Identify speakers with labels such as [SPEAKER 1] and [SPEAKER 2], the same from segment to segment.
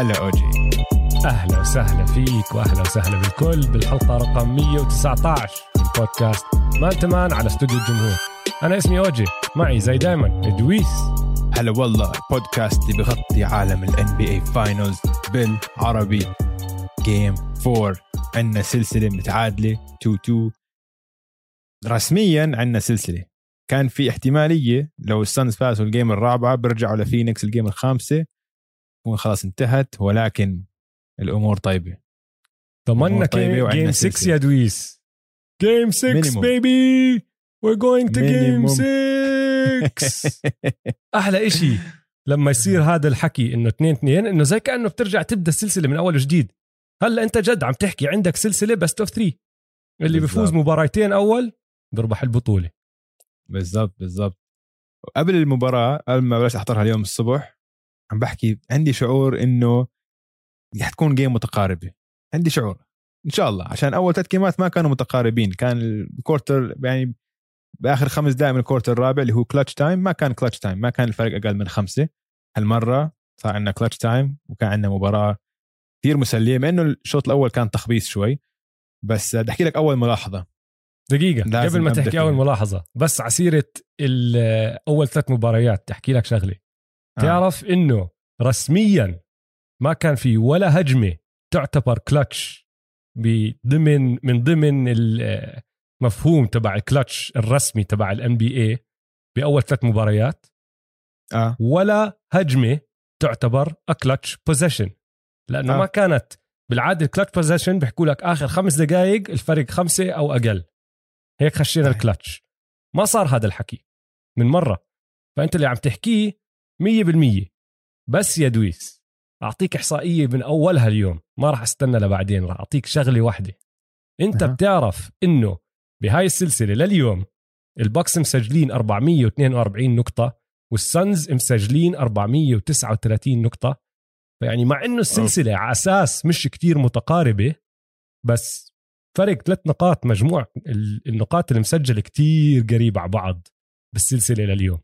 [SPEAKER 1] هلا
[SPEAKER 2] أوجي.
[SPEAKER 1] أهلا وسهلا فيك وأهلا وسهلا بالكل بالحلقة رقم 119 من بودكاست مان تو مان على استوديو الجمهور. أنا اسمي أوجي. معي زي دايما دويس
[SPEAKER 2] هلا والله البودكاست اللي بغطي عالم ال NBA Finals بالعربي. game 4 عندنا سلسلة متعادلة. 2 2 رسميا عندنا سلسلة. كان في احتمالية لو الصنز فازوا ال game الرابعة بيرجعوا لفينيكس ال game الخامسة. تكون خلاص انتهت ولكن
[SPEAKER 1] الأمور
[SPEAKER 2] طيبة ضمننا
[SPEAKER 1] game 6
[SPEAKER 2] سلسلة.
[SPEAKER 1] يا دويس game 6
[SPEAKER 2] minimum.
[SPEAKER 1] Baby going to game
[SPEAKER 2] minimum.
[SPEAKER 1] 6 أحلى إشي لما يصير هذا الحكي إنه 2 2 إنه زي كأنه بترجع تبدأ السلسله من أول وجديد هلأ أنت جد عم تحكي عندك سلسلة best of 3 اللي. بيفوز مباراتين أول بيربح البطولة
[SPEAKER 2] بالضبط بالضبط قبل المباراة قبل ما بلشت أحضرها اليوم الصبح عم بحكي عندي شعور إنه رح تكون game متقاربة. عندي شعور. إن شاء الله. عشان أول ثلاث جيمات ما كانوا متقاربين. كان ال quarter يعني بآخر خمس دقائق من ال quarter الرابع اللي هو clutch time ما كان clutch time ما كان الفرق أقل من خمسة. هالمرة صار عندنا clutch time وكان عندنا مباراة كثير مسلية مع إنه الشوط الأول كان تخبيص شوي. بس بدي أحكي لك أول ملاحظة.
[SPEAKER 1] دقيقة. قبل ما تحكي أول. ملاحظة بس عسيرة ال- أول ثلاث مباريات. تحكي لك شغلة. تعرف إنه رسميا ما كان في ولا هجمة تعتبر كلتش بضمن من ضمن المفهوم تبع الكلتش الرسمي تبع ال NBA بأول ثلاث مباريات.
[SPEAKER 2] آه.
[SPEAKER 1] ولا هجمة تعتبر clutch possession لأنه
[SPEAKER 2] آه.
[SPEAKER 1] ما كانت بالعادة ال clutch possession بيحكوا لك آخر خمس دقائق الفرق خمسة أو أقل. هيك خشينا. الكلتش ما صار هذا الحكي من مرة. فأنت اللي عم تحكيه 100% بس يا دويس أعطيك إحصائية من أولها اليوم ما راح أستنى لبعدين راح أعطيك شغلة واحدة. أنت
[SPEAKER 2] أها.
[SPEAKER 1] بتعرف إنه بهاي السلسلة لليوم الباكس مسجلين 442 نقطة والصنز مسجلين 439 نقطة. فيعني مع إنه السلسلة على أساس مش كتير متقاربة بس فرق ثلاث نقاط مجموع ال- النقاط اللي مسجله كتير قريب على بعض بالسلسلة لليوم.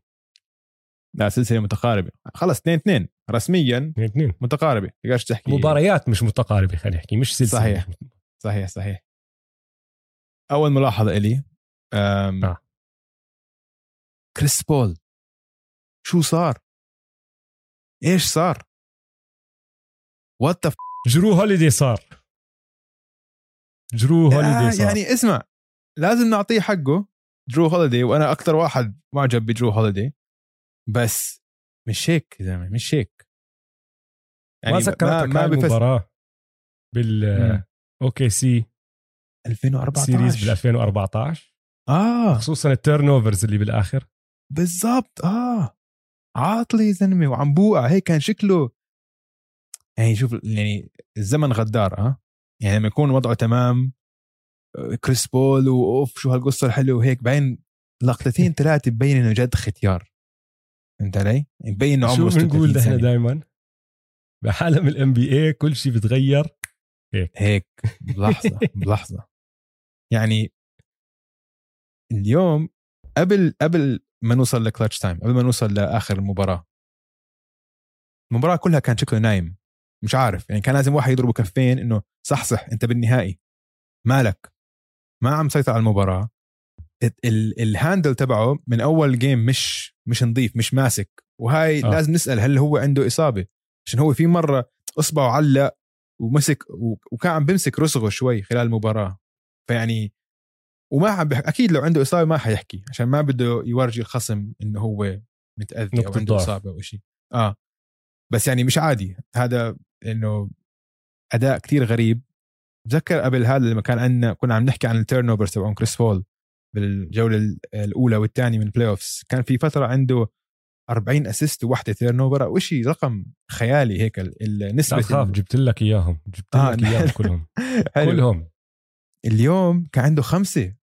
[SPEAKER 2] لا سلسلة متقاربة. خلص 2 2 رسميا
[SPEAKER 1] اثنين اثنين.
[SPEAKER 2] متقاربة. تقدرش تحكي.
[SPEAKER 1] مباريات مش متقاربة خلينا نحكي مش سلسلة.
[SPEAKER 2] صحيح. صحيح صحيح. أول ملاحظة إلي أم...
[SPEAKER 1] آه.
[SPEAKER 2] كريس بول. شو صار؟ إيش صار؟ what the
[SPEAKER 1] جرو هوليدي صار. جرو هوليدي صار.
[SPEAKER 2] يعني اسمع لازم نعطيه حقه جرو هوليدي وأنا أكثر واحد معجب بجرو هوليدي. بس مش هيك يا زلمة مش هيك.
[SPEAKER 1] ما ذكرتك ما
[SPEAKER 2] بفس-
[SPEAKER 1] المباراه بال. OKC
[SPEAKER 2] 2014
[SPEAKER 1] series بال 2014
[SPEAKER 2] آه.
[SPEAKER 1] خصوصا ال turnovers اللي بالآخر.
[SPEAKER 2] بالضبط آه. عاطلي يا زلمة وعم بوقع هيك كان شكله. يعني شوف يعني الزمن غدار آه. يعني لما يكون وضعه تمام كريس بول وأوف شو هالقصة الحلوة وهيك بعدين لقطتين ثلاثة ببين إنه جد ختيار. فهمت علي؟ مبين انه عمره
[SPEAKER 1] شو بنقول
[SPEAKER 2] 36
[SPEAKER 1] نحن
[SPEAKER 2] سنه
[SPEAKER 1] دائما بعالم ال NBA كل شيء بتغير.
[SPEAKER 2] هيك. بلحظة بلحظة. يعني اليوم قبل قبل ما نوصل ل clutch time قبل ما نوصل لآخر المباراه المباراة كلها كان شكله نايم. مش عارف. يعني كان لازم واحد يضربه كفين إنه صحصح أنت بالنهائي. مالك. ما عم سيطر على المباراة. ال- ال- ال handle تبعه من أول game مش مش نظيف مش ماسك. وهاي
[SPEAKER 1] آه.
[SPEAKER 2] لازم نسأل هل هو عنده إصابة؟ عشان هو في مرة إصبعه علق ومسك وكان عم بمسك رسغه شوي خلال المباراة. فيعني وما عم بح... أكيد لو عنده إصابة ما حيحكي عشان ما بده يورجي الخصم إنه هو متأذي
[SPEAKER 1] أو
[SPEAKER 2] عنده. إصابة أو شيء آه. بس يعني مش عادي. هذا إنه أداء كتير غريب. بتذكر قبل هذا لما كان عندنا كنا عم نحكي عن ال turnovers تبعون كريس بول بالجوله ال- الأولى والثانية من ال playoffs كان في فترة عنده 40 assist وواحدة turnover أو شيء رقم خيالي هيك ال-
[SPEAKER 1] لا
[SPEAKER 2] النسبة
[SPEAKER 1] تخاف جبت لك إياهم. جبت
[SPEAKER 2] آه،
[SPEAKER 1] لك إياهم كلهم. كلهم.
[SPEAKER 2] اليوم كان عنده خمسة.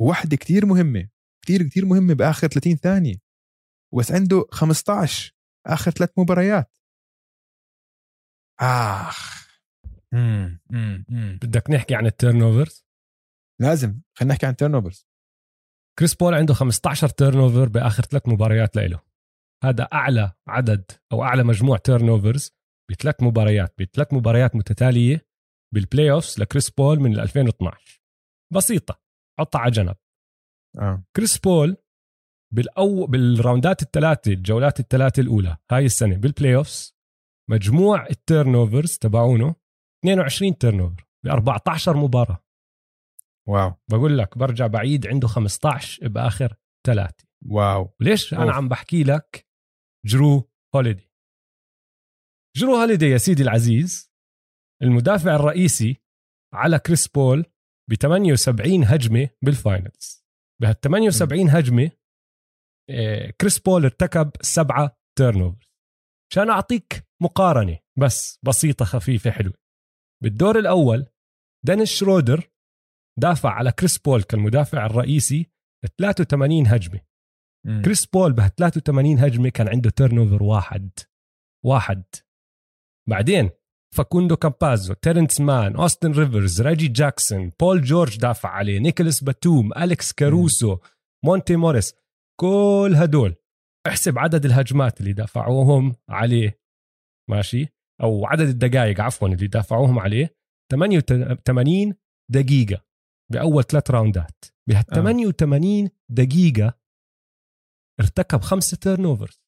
[SPEAKER 2] وواحدة كتير مهمة. كتير كتير مهمة بآخر 30 ثانية. بس عنده 15 آخر ثلاث مباريات. آخ. مم. مم. مم.
[SPEAKER 1] بدك نحكي عن التيرن اوفرز
[SPEAKER 2] لازم. خلينا نحكي عن turnovers
[SPEAKER 1] كريس بول عنده 15 turnover بآخر ثلاث مباريات له هذا أعلى عدد أو أعلى مجموع turnovers بثلاث مباريات بثلاث مباريات متتالية بال playoffs لكريس بول من 2012 بسيطة حطها على جنب.
[SPEAKER 2] آه.
[SPEAKER 1] كريس بول بالأو بالراوندات الثلاثة الجولات الثلاثة الأولى هاي السنة بال playoffs مجموع ال turnovers تبعونه 22 turnover ب 14 مباراة.
[SPEAKER 2] wow.
[SPEAKER 1] بقول لك برجع بعيد عنده 15 بآخر ثلاثة.
[SPEAKER 2] wow.
[SPEAKER 1] ليش أنا
[SPEAKER 2] أوف.
[SPEAKER 1] عم بحكي لك جرو هوليدي؟ جرو هوليدي يا سيدي العزيز المدافع الرئيسي على كريس بول ب 78 هجمة بال finals. بهال 78 هجمة آه، كريس بول ارتكب سبعة turnovers عشان أعطيك مقارنة بس بسيطة خفيفة حلوة. بالدور الأول دينيس شرودر دافع على كريس بول كالمدافع الرئيسي 83 هجمة.
[SPEAKER 2] مم.
[SPEAKER 1] كريس بول به 83 هجمة كان عنده turnover واحد. واحد. بعدين فاكوندو كامبازو تيرنس مان أوستن ريفرز ريجي جاكسون بول جورج دافع عليه نيكولاس باتوم أليكس كاروسو مونتي موريس كل هدول. احسب عدد الهجمات اللي دافعوهم عليه. ماشي؟ أو عدد الدقائق عفوا اللي دافعوهم عليه. 88 دقيقة. بأول ثلاث راوندات. بهال
[SPEAKER 2] آه.
[SPEAKER 1] 88 دقيقة ارتكب خمسه turnovers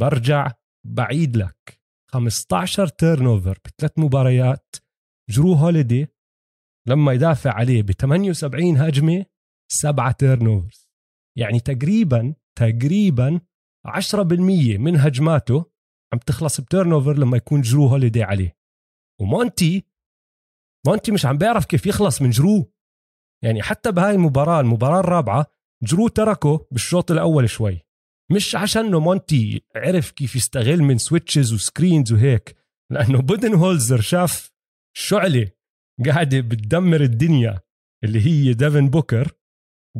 [SPEAKER 1] برجع بعيد لك. 15 turnover بثلاث مباريات. جرو هوليدي لما يدافع عليه ب 78 هجمة سبعة turnovers يعني تقريبا تقريبا 10% من هجماته عم تخلص ب turnover لما يكون جرو هوليدي عليه. ومونتي مونتي مش عم بيعرف كيف يخلص من جرو. يعني حتى بهاي المباراة المباراة الرابعة جرو تركه بالشوط الأول شوي. مش عشانه مونتي عرف كيف يستغل من switches و screens وهيك لأنه بودن هولزر شاف شعلة قاعدة بتدمر الدنيا اللي هي ديفن بوكر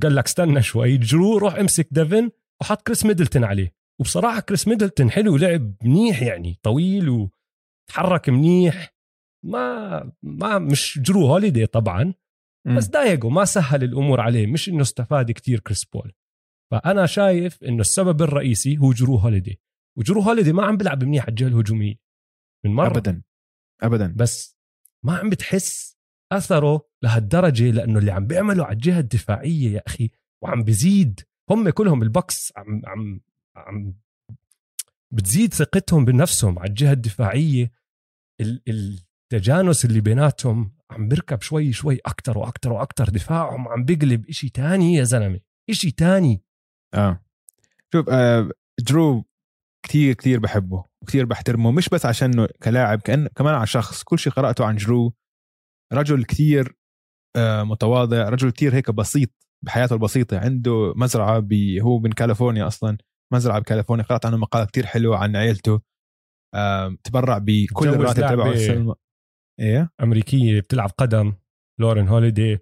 [SPEAKER 1] قال لك استنى شوي جرو روح امسك ديفن وحط كريس ميدلتون عليه. وبصراحة كريس ميدلتون حلو لعب منيح يعني طويل وتحرك منيح. ما ما مش جرو هوليدي طبعا. بس ضايقه ما سهل الأمور عليه مش إنه استفاد كتير كريس بول. فأنا شايف إنه السبب الرئيسي هو جرو هوليدي وجرو هوليدي ما عم بيلعب منيح على الجهة الهجومية. من مرة.
[SPEAKER 2] ابدا. ابدا.
[SPEAKER 1] بس ما عم بتحس أثره لهالدرجة لأنه اللي عم بيعمله على الجهة الدفاعية يا أخي وعم بزيد هم كلهم البكس عم عم عم بتزيد ثقتهم بنفسهم على الجهة الدفاعية. ال- التجانس اللي بيناتهم عم بيركب شوي شوي أكتر وأكتر وأكتر دفاعهم عم بيقلب إشي تاني يا زلمة إشي تاني.
[SPEAKER 2] آه. شوف آه درو كثير كثير بحبه وكثير بحترمه مش بس عشانه كلاعب كأن كمان على شخص. كل شيء قرأته عن جرو رجل كثير آه متواضع رجل كثير هيك بسيط بحياته البسيطة عنده مزرعة بي هو من كاليفورنيا أصلا مزرعة بكاليفورنيا قرأت عنه مقال كثير حلو عن عائلته آه تبرع بكل الراتب تبعه إيه
[SPEAKER 1] أمريكية بتلعب قدم لورين هوليدي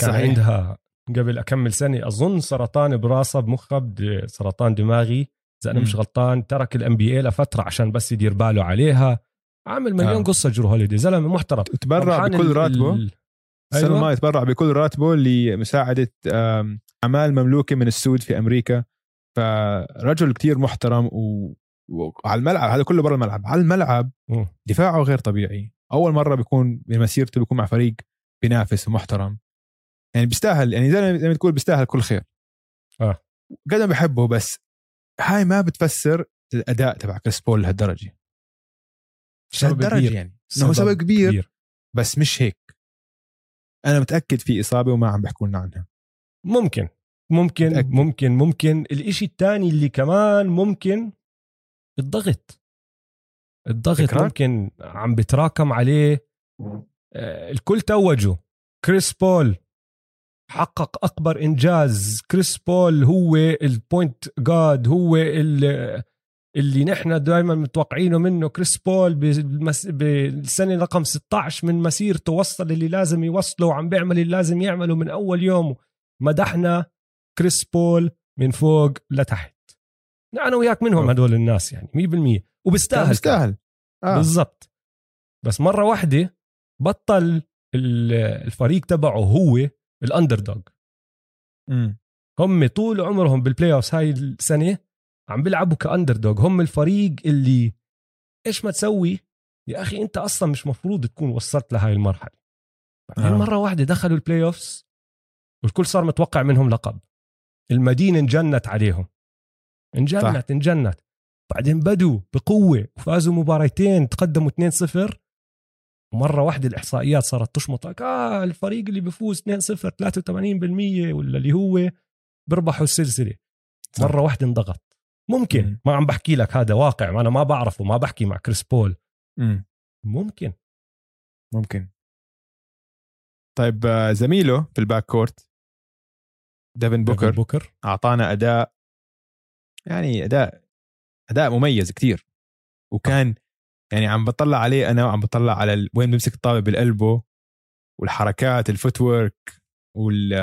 [SPEAKER 1] كان
[SPEAKER 2] صحيح.
[SPEAKER 1] عندها قبل أكمل سنة أظن سرطان براسها بمخها سرطان دماغي إذا
[SPEAKER 2] أنا.
[SPEAKER 1] مش غلطان ترك ال NBA لفترة عشان بس يدير باله عليها عامل مليون
[SPEAKER 2] آه.
[SPEAKER 1] قصة جرو هوليدي زلمة محترم
[SPEAKER 2] تبرع بكل راتبه
[SPEAKER 1] ال-
[SPEAKER 2] السنة
[SPEAKER 1] أيوة.
[SPEAKER 2] الماضيه تبرع بكل راتبه لمساعدة اعمال مملوكة من السود في أمريكا فرجل كتير محترم و... وعلى الملعب هذا كله برا الملعب على الملعب. دفاعه غير طبيعي أول مرة بيكون بمسيرته بيكون مع فريق بينافس ومحترم. يعني بيستاهل يعني زي ما- تقول بيستاهل كل خير.
[SPEAKER 1] آه.
[SPEAKER 2] قد ما بحبه بس هاي ما بتفسر الأداء تبع كريس بول لهالدرجه لهالدرجة
[SPEAKER 1] كبير.
[SPEAKER 2] يعني. إنه سبب كبير, كبير. بس مش هيك. أنا متأكد في إصابة وما عم بيحكوا لنا عنها.
[SPEAKER 1] ممكن. ممكن
[SPEAKER 2] متأكد.
[SPEAKER 1] ممكن ممكن. الإشي الثاني اللي كمان ممكن الضغط. الضغط
[SPEAKER 2] تكرار؟
[SPEAKER 1] ممكن عم بتراكم عليه آه، الكل توجوا كريس بول حقق أكبر إنجاز. كريس بول هو ال point god هو ال- اللي نحن دائما متوقعينه منه. كريس بول بالمس... بالسنة رقم 16 من مسيرته وصل اللي لازم يوصله وعم بيعمل اللي لازم يعمله من أول يوم. مدحنا كريس بول من فوق لتحت. أنا وياك منهم. هدول الناس يعني 100% وبيستاهل
[SPEAKER 2] بيستاهل.
[SPEAKER 1] آه. بالضبط. بس مرة واحدة بطل ال- الفريق تبعه هو ال
[SPEAKER 2] underdog.
[SPEAKER 1] هم طول عمرهم بال playoffs هاي السنة عم بيلعبوا ك underdog هم الفريق اللي إيش ما تسوي؟ يا أخي أنت أصلا مش مفروض تكون وصلت لهاي المرحلة. بعدين
[SPEAKER 2] آه.
[SPEAKER 1] مرة واحدة دخلوا ال playoffs والكل صار متوقع منهم لقب. المدينة انجنت عليهم. انجنت
[SPEAKER 2] صح.
[SPEAKER 1] انجنت. بعدين بدوا بقوة وفازوا مباريتين تقدموا 2-0 ومرة واحدة الإحصائيات صارت تشمطك آه الفريق اللي بيفوز 2-0 83% ولا اللي هو؟ بيربحوا
[SPEAKER 2] السلسلة.
[SPEAKER 1] مرة واحدة انضغط. ممكن.
[SPEAKER 2] مم.
[SPEAKER 1] ما عم بحكي لك هذا واقع ما أنا ما بعرفه ما بحكي مع كريس بول.
[SPEAKER 2] مم.
[SPEAKER 1] ممكن.
[SPEAKER 2] ممكن. طيب آه، زميله في ال backcourt ديفن بوكر
[SPEAKER 1] بوكر.
[SPEAKER 2] أعطانا أداء يعني أداء أداء مميز كتير. وكان يعني عم بطلع عليه أنا وعم بطلع على ال- وين بيمسك الطابة بالقلبه والحركات ال footwork وال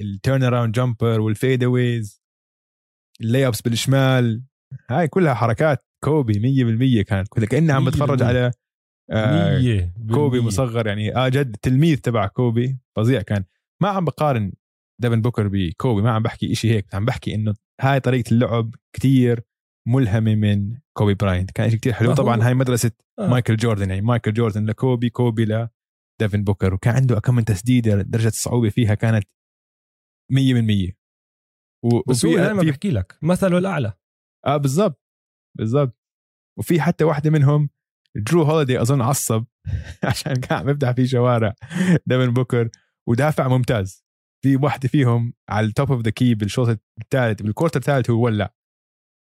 [SPEAKER 2] turnaround jumper وال fadeaways ال layups بالشمال. هاي كلها حركات كوبي 100% كانت. كلها كأني عم بتفرج
[SPEAKER 1] 100%.
[SPEAKER 2] على آه كوبي. مصغر يعني. آه جد تلميذ تبع كوبي. فظيع كان. ما عم بقارن ديفن بوكر بكوبي ما عم بحكي إشي هيك عم بحكي إنه هاي طريقة اللعب كتير ملهمة من كوبي براينت. كان شيء كتير حلو. طبعا هاي مدرسة
[SPEAKER 1] آه.
[SPEAKER 2] مايكل جوردن يعني مايكل جوردن لكوبي كوبي لديفن بوكر وكان عنده كم من تسديدة درجة الصعوبه فيها كانت 100% و-
[SPEAKER 1] بس هو دائما بحكي لك مثله الأعلى.
[SPEAKER 2] آه بالضبط بالضبط. وفي حتى واحدة منهم جرو هوليدي أظن عصب عشان كان عم يفتح في شوارع ديفن بوكر ودافع ممتاز. في واحدة فيهم على ال top of the key بالشوط الثالث بال quarter الثالث هو ولع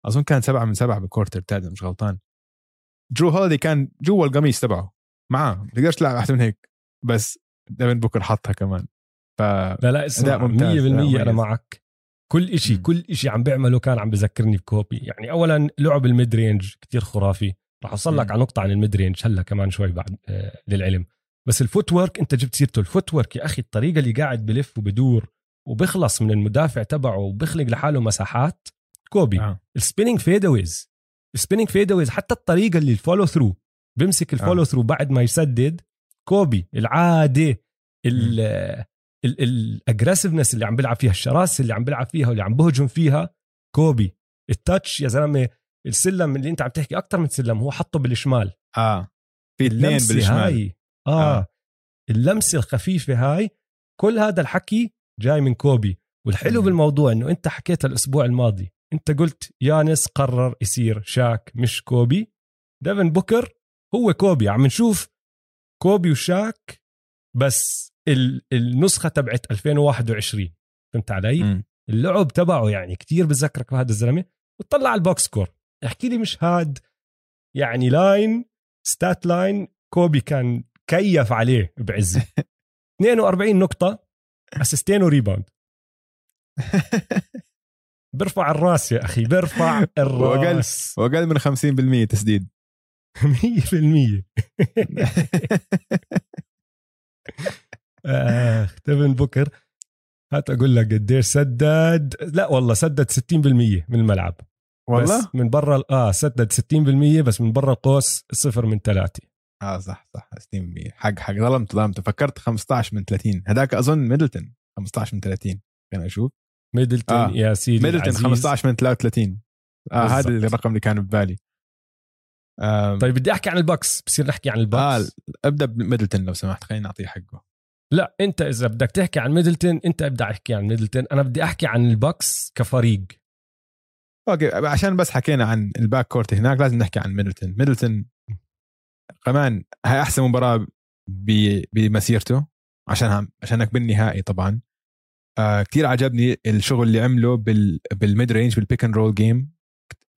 [SPEAKER 2] أظن كان سبعة من سبعة بال quarter الثالث مش غلطان. جرو هوليدي كان جوا القميص تبعه. معاه. ما تقدرش تلعب أحسن من هيك. بس ديفن بوكر حطها كمان. ف
[SPEAKER 1] لا لا اسمع.
[SPEAKER 2] أداء ممتاز،
[SPEAKER 1] 100%
[SPEAKER 2] أداء أنا.
[SPEAKER 1] معك. كل إشي
[SPEAKER 2] مم.
[SPEAKER 1] كل إشي عم بيعمله كان عم بذكرني بكوبي. يعني اولا لعب ال mid range كتير خرافي. رح أوصل لك. على نقطة عن ال mid range هلأ كمان شوي بعد آه للعلم. بس ال footwork انت جبت سيرته. ال footwork يا أخي الطريقة اللي قاعد بلف وبدور وبخلص من المدافع تبعه وبخلق لحاله مساحات كوبي.
[SPEAKER 2] آه.
[SPEAKER 1] ال spinning fadeaways ال spinning fadeaways حتى الطريقة اللي ال follow through بيمسك ال follow through بعد ما يسدد كوبي العادة ال aggressiveness اللي عم بيلعب فيها الشراسه اللي عم بيلعب فيها واللي عم بهجم فيها كوبي. ال touch يا زلمة السلم اللي انت عم تحكي أكثر من سلم هو حطه بالشمال.
[SPEAKER 2] آه. في اثنين بالشمال.
[SPEAKER 1] هاي آه.
[SPEAKER 2] آه.
[SPEAKER 1] آه اللمسة الخفيفة هاي كل هذا الحكي جاي من كوبي والحلو. بالموضوع إنه أنت حكيت الأسبوع الماضي أنت قلت يانيس قرر يصير شاك مش كوبي ديفن بوكر هو كوبي عم نشوف كوبي وشاك بس ال- النسخة تبعت 2021 فهمت علي؟ اللعب تبعه يعني كتير بذكرك بهذا الزلمة وطلع على ال box score احكي لي مش هاد يعني line stat line كوبي كان كيف عليه بعزة. 42 نقطة assist ين و rebound. بيرفع الراس يا أخي بيرفع الراس.
[SPEAKER 2] واقل من 50% تسديد.
[SPEAKER 1] 100% آخ ديفن بوكر هات أقول لك قديش سدد. لا والله سدد 60% من الملعب.
[SPEAKER 2] والله؟
[SPEAKER 1] بس من برا آه سدد 60% بس من برا القوس صفر من ثلاثة.
[SPEAKER 2] آه صح صح. 60% حق حق. ظلمت ظلمت. فكرت 15 من 30 هذاك أظن ميدلتون. 15 من 30 خلينا أشوف
[SPEAKER 1] ميدلتون
[SPEAKER 2] آه.
[SPEAKER 1] يا سيدي
[SPEAKER 2] ميدلتون
[SPEAKER 1] العزيز.
[SPEAKER 2] 15 من 33 آه
[SPEAKER 1] بالضبط.
[SPEAKER 2] هذا الرقم اللي كان ببالي. آه
[SPEAKER 1] طيب بدي أحكي عن البكس بصير نحكي عن
[SPEAKER 2] آه
[SPEAKER 1] البكس
[SPEAKER 2] ابدأ بميدلتون لو سمحت. خلينا نعطيه حقه.
[SPEAKER 1] لا أنت إذا بدك تحكي عن ميدلتون أنت ابدأ أحكي عن ميدلتون. أنا بدي أحكي عن البكس كفريق.
[SPEAKER 2] أوكي عشان بس حكينا عن ال backcourt هناك لازم نحكي عن ميدلتون. ميدلتون كمان هاي أحسن مباراة بمسيرته عشان عشانك بالنهائي طبعا. آه كثير عجبني الشغل اللي عمله بال بال mid range بال pick and roll game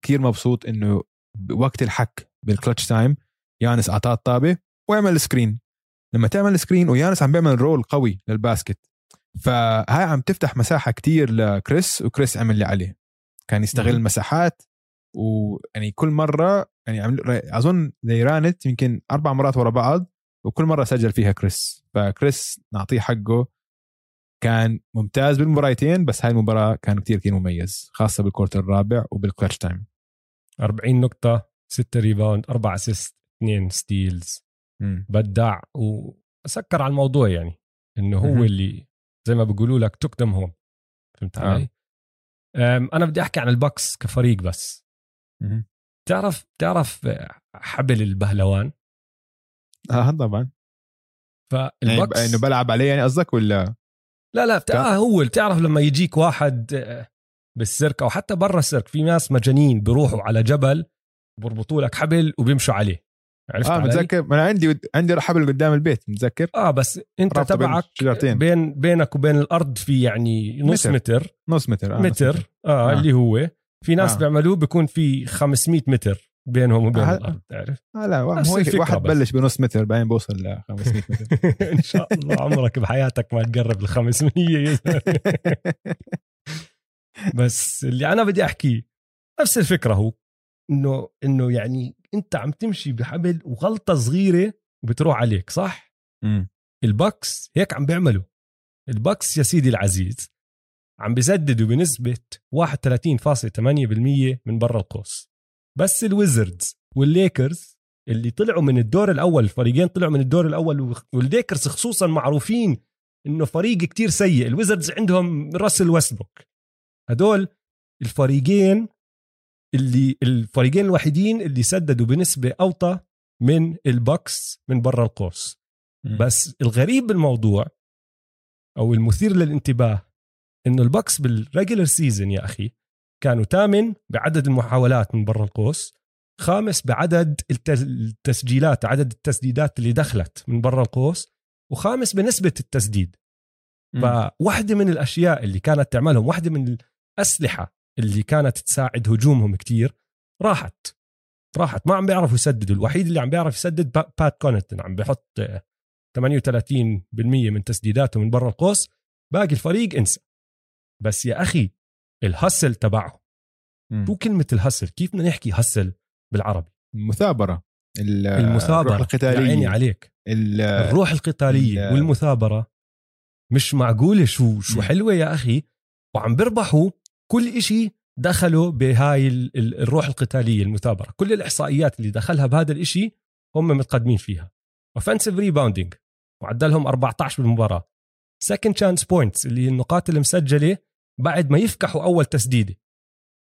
[SPEAKER 2] كثير مبسوط إنه وقت الحك بال clutch time يانس أعطاه الطابة وعمل screen لما تعمل screen ويانس عم بيعمل roll قوي لل basket. فهاي عم تفتح مساحة كتير لكريس وكريس عمل اللي عليه. كان يستغل. المساحات ويعني كل مرة يعني عمل أظن زي ran it يمكن أربع مرات ورا بعض وكل مرة سجل فيها كريس فكريس نعطيه حقه كان ممتاز بالمباراتين بس هاي المباراة كان كتير كتير مميز خاصة بال quarter الرابع وبال clutch time
[SPEAKER 1] 40 نقطة 6 rebound 4 assist 2 steals
[SPEAKER 2] مم.
[SPEAKER 1] بدع وسكر على الموضوع يعني إنه هو
[SPEAKER 2] مهم.
[SPEAKER 1] اللي زي ما بيقولوا لك took them home فهمت
[SPEAKER 2] آه.
[SPEAKER 1] علي؟ أم، أنا بدي أحكي عن البكس كفريق بس. تعرف تعرف حبل البهلوان
[SPEAKER 2] آه طبعا يعني
[SPEAKER 1] فالبكس
[SPEAKER 2] إنه بلعب عليه يعني قصدك ولا
[SPEAKER 1] لا لا بتاع آه هو تعرف لما يجيك واحد آه، بالسيرك أو حتى برا السيرك في ناس مجانين بيروحوا على جبل بربطوا لك حبل وبيمشوا عليه عرفت آه؟
[SPEAKER 2] متذكر ما أنا عندي عندي حبل قدام البيت متذكر
[SPEAKER 1] آه بس
[SPEAKER 2] أنت بين
[SPEAKER 1] تبعك
[SPEAKER 2] شجرتين.
[SPEAKER 1] بين بينك وبين الأرض في يعني نص
[SPEAKER 2] متر.
[SPEAKER 1] متر,
[SPEAKER 2] نص متر آه
[SPEAKER 1] متر. آه,
[SPEAKER 2] آه.
[SPEAKER 1] اللي هو في ناس
[SPEAKER 2] آه.
[SPEAKER 1] بيعملوه بيكون في 500 متر بينهم وبين
[SPEAKER 2] آه.
[SPEAKER 1] الأرض تعرف
[SPEAKER 2] آه لا هو
[SPEAKER 1] الفكرة
[SPEAKER 2] واحد. بلش بنص متر بعدين بوصل ل 500 متر
[SPEAKER 1] إن شاء الله عمرك بحياتك ما تقرب ال 500 يا زلمة. بس اللي أنا بدي احكيه نفس الفكرة هو إنه إنه يعني أنت عم تمشي بحبل وغلطة صغيرة وبتروح عليك صح
[SPEAKER 2] مم.
[SPEAKER 1] البكس هيك عم بيعملوا البكس يا سيدي العزيز عم بيسددوا بنسبة 31.8% من برا القوس. بس الويزردز والليكرز اللي طلعوا من الدور الأول الفريقين طلعوا من الدور الأول والليكرز خصوصا معروفين إنه فريق كتير سيء. الويزردز عندهم راسل ويستبروك. هدول الفريقين اللي الفريقين الوحيدين اللي سددوا بنسبة أوطى من البكس من برا القوس. بس الغريب بالموضوع أو المثير للانتباه إنه البكس بال regular season يا أخي كانوا ثامن بعدد المحاولات من برا القوس خامس بعدد الت- التسجيلات عدد التسديدات اللي دخلت من برا القوس وخامس بنسبة التسديد. فواحدة من الأشياء اللي كانت تعملهم واحدة من الأسلحة اللي كانت تساعد هجومهم كتير راحت. راحت. ما عم بيعرفوا يسددوا. الوحيد اللي عم بيعرف يسدد با- بات كونتن. عم بيحط آه، 38% من تسديداته من برا القوس. باقي الفريق انسى. بس يا أخي الهسل تبعه.
[SPEAKER 2] مم.
[SPEAKER 1] شو كلمة الهسل كيف بدنا نحكي هسل بالعربي؟
[SPEAKER 2] المثابرة ال-
[SPEAKER 1] المثابرة.
[SPEAKER 2] الروح
[SPEAKER 1] يا عيني
[SPEAKER 2] القتاليه
[SPEAKER 1] عليك.
[SPEAKER 2] ال-
[SPEAKER 1] الروح القتالية
[SPEAKER 2] ال-
[SPEAKER 1] والمثابرة مش معقولة. شو شو. حلوة يا أخي. وعم بيربحوا كل إشي دخلوا بهاي ال- ال- الروح القتالية المثابرة. كل الإحصائيات اللي دخلها بهذا الإشي هم متقدمين فيها. offensive rebounding معدلهم 14 بالمباراة. second chance points اللي النقاط المسجلة بعد ما يفكحوا أول تسديدة.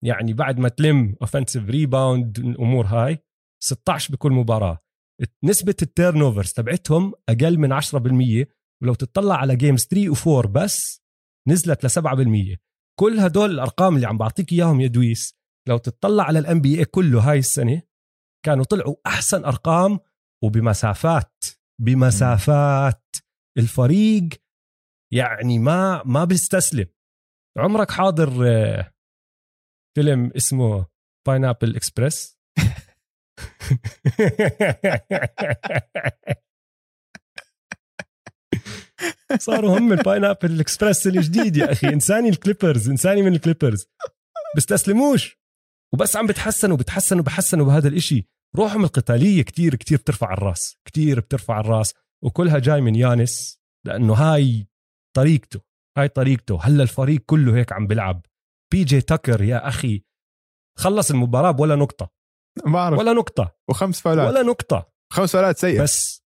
[SPEAKER 1] يعني بعد ما تلم offensive rebound الأمور هاي 16 بكل مباراة. نسبة ال turnovers تبعتهم أقل من 10% ولو تطلع على games 3 و4 بس نزلت ل 7% كل هدول الأرقام اللي عم بعطيك إياهم يا دويس لو تطلع على ال NBA كله هاي السنة كانوا طلعوا أحسن أرقام وبمسافات بمسافات. الفريق يعني ما ما بيستسلم. عمرك حاضر آه، فيلم اسمه Pineapple Express صاروا هم ال Pineapple Express الجديد يا أخي. إنساني الكليبرز إنساني من الكليبرز. بيستسلموش وبس عم بتحسنوا بتحسنوا بحسنوا بهذا الإشي. روحهم القتالية كتير كتير بترفع الراس كتير بترفع الراس. وكلها جاي من يانس لأنه هاي طريقته. هاي طريقته. هلا الفريق كله هيك عم بيلعب. بي جي تاكر يا أخي خلص المباراة ولا نقطة.
[SPEAKER 2] ما بعرف.
[SPEAKER 1] ولا نقطة.
[SPEAKER 2] وخمس فاولات.
[SPEAKER 1] ولا نقطة.
[SPEAKER 2] خمس فاولات سيئه
[SPEAKER 1] بس.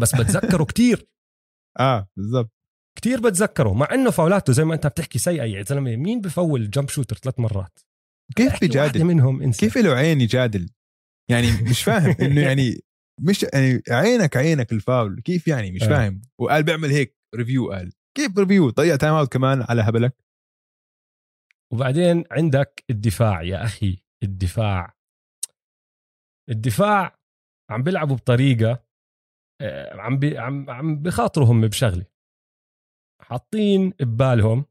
[SPEAKER 1] بس بتذكره كتير.
[SPEAKER 2] آه بالضبط.
[SPEAKER 1] كتير بتذكره مع إنه فاولاته زي ما أنت بتحكي سيئة يا زلمة. مين بفول jump shooter ثلاث مرات؟
[SPEAKER 2] كيف بيجادل
[SPEAKER 1] منهم إنسى.
[SPEAKER 2] كيف له عين يجادل؟ يعني مش فاهم إنه يعني مش يعني عينك عينك الفاول. كيف يعني؟ مش
[SPEAKER 1] آه.
[SPEAKER 2] فاهم. وقال بيعمل هيك review قال. كيف review ضيع timeout كمان على هبلك.
[SPEAKER 1] وبعدين عندك الدفاع يا أخي الدفاع. الدفاع عم بيلعبوا بطريقة آه، عم بي عم عم بخاطروا هم بشغلة. حاطين ببالهم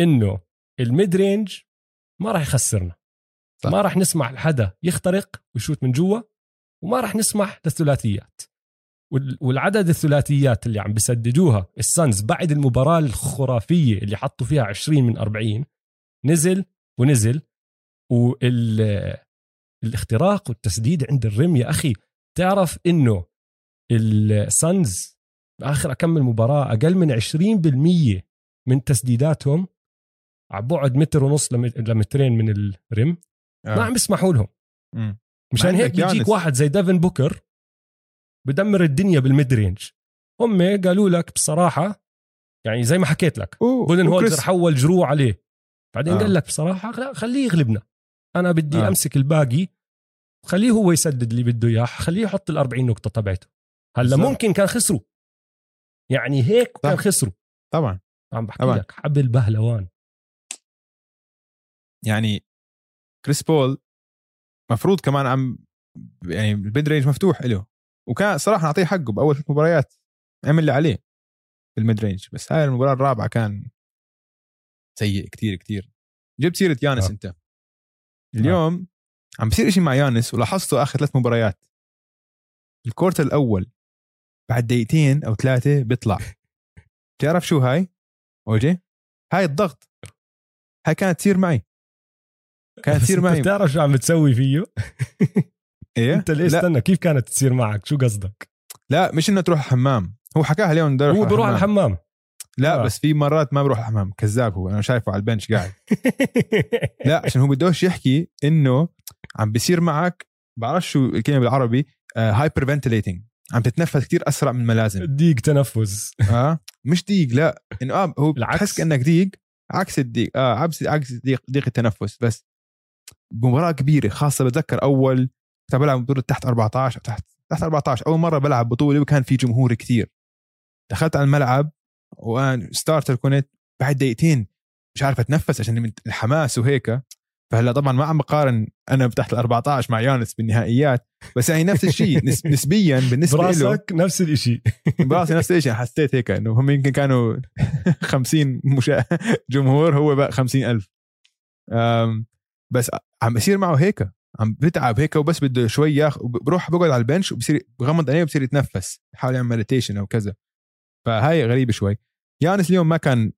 [SPEAKER 1] إنه ال mid range ما راح يخسرنا.
[SPEAKER 2] صح.
[SPEAKER 1] ما راح نسمح لحدا يخترق ويشوت من جوا وما راح نسمح للثلاثيات. والعدد الثلاثيات اللي عم بسددوها السانز بعد المباراة الخرافية اللي حطوا فيها 20 من 40 نزل ونزل وال الاختراق والتسديد عند الرم يا أخي تعرف إنه السانز باخر اكمل مباراة أقل من 20% من تسديداتهم على بعد متر ونص لم- لمترين من ال rim ما عم بيسمحوا لهم. مشان هيك بيجيك. واحد زي ديفن بوكر بدمر الدنيا بال mid range هم قالوا لك بصراحة يعني زي ما حكيت لك بودن هولزر حول جرو عليه بعدين
[SPEAKER 2] آه.
[SPEAKER 1] قال لك بصراحة لا خليه يغلبنا أنا بدي
[SPEAKER 2] آه.
[SPEAKER 1] أمسك الباقي خليه هو يسدد اللي بده إياه خليه يحط ال 40 نقطة تبعته
[SPEAKER 2] هلأ.
[SPEAKER 1] ممكن كان خسروا يعني هيك كان
[SPEAKER 2] صح.
[SPEAKER 1] خسروا
[SPEAKER 2] طبعا
[SPEAKER 1] عم بحكي
[SPEAKER 2] طبعاً.
[SPEAKER 1] لك حبل بهلوان
[SPEAKER 2] يعني كريس بول مفروض كمان عم يعني ال mid range مفتوح له وكان صراحة نعطيه حقه بأول ثلاث مباريات عمل اللي عليه في ال mid range بس هاي المباراة الرابعة كان سيء كتير كتير. جبت سيرة يانس
[SPEAKER 1] آه.
[SPEAKER 2] أنت. اليوم عم بصير إشي مع يانس ولاحظته آخر ثلاث مباريات. الكورت الأول بعد دقيقتين أو ثلاثة بيطلع. بتعرف شو هاي؟ أوجي هاي الضغط. هاي كانت تصير معي. كانت تصير معي.
[SPEAKER 1] بتعرف شو عم بتسوي فيه؟
[SPEAKER 2] إيه؟
[SPEAKER 1] انت
[SPEAKER 2] لا,
[SPEAKER 1] استنى كيف كانت تصير معك؟ شو قصدك؟
[SPEAKER 2] لا مش إنه تروح الحمام. هو حكاها اليوم بده
[SPEAKER 1] هو بيروح على الحمام.
[SPEAKER 2] لا
[SPEAKER 1] آه.
[SPEAKER 2] بس في مرات ما بروح الحمام. كذاب هو أنا شايفه على البنش قاعد. لا عشان هو بدوش يحكي إنه عم بيصير معك بعرف شو الكلمة بالعربي؟ hyperventilating عم تتنفس كتير أسرع من ما لازم
[SPEAKER 1] ضيق تنفس.
[SPEAKER 2] آه؟ مش ضيق لا. إنه آه هو. بتحس كأنك ضيق عكس الضيق آه عكس عكس ضيق ضيق التنفس. بس بمباراه كبيرة خاصة بتذكر أول كنت بلعب بطولة تحت 14 أو تحت تحت 14 أول مرة بلعب بطولة وكان في جمهور كثير. دخلت على الملعب وأنا starter كنت بعد دقيقتين مش عارف أتنفس عشان من الحماس وهيك. فهلا طبعا ما عم بقارن أنا تحت ال 14 مع يانيس بالنهائيات بس يعني نفس الشيء نس- نسبيا بالنسبة له.
[SPEAKER 1] براسك نفس الإشي.
[SPEAKER 2] براسي نفس الشيء حسيت هيك إنه هم يمكن كانوا 50 مشا... جمهور هو بقى 50 ألف. أم، بس عم بصير معه هيك. عم بتعب هيك وبس بده شوي ياخذ بروح بقعد على ال bench وبصير بغمض عينيه وبصير يتنفس يحاول يعمل meditation أو كذا. فهاي غريبة شوي. يانس اليوم ما كان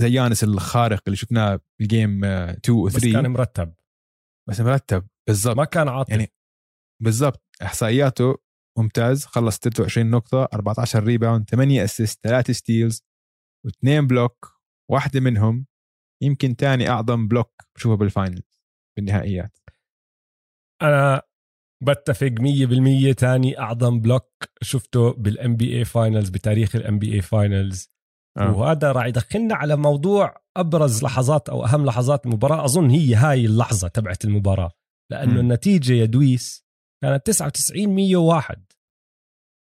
[SPEAKER 2] زي يانس الخارق اللي شفناه بال game 2 و
[SPEAKER 1] بس
[SPEAKER 2] 3
[SPEAKER 1] كان مرتب.
[SPEAKER 2] بس مرتب. بالضبط.
[SPEAKER 1] ما كان عاطل.
[SPEAKER 2] يعني بالضبط. إحصائياته ممتاز. خلص 26 نقطة 14 rebound 8 assist 3 steals واثنين block واحدة منهم يمكن تاني أعظم block بشوفه بال finals بالنهائيات.
[SPEAKER 1] أنا بتفق 100% تاني أعظم block شفته بال NBA finals بتاريخ ال NBA
[SPEAKER 2] finals.
[SPEAKER 1] وهذا راح يدخلنا على موضوع أبرز لحظات أو أهم لحظات المباراة. أظن هي هاي اللحظة تبعت المباراة
[SPEAKER 2] لأنه.
[SPEAKER 1] النتيجة يا دوبس كانت 99 101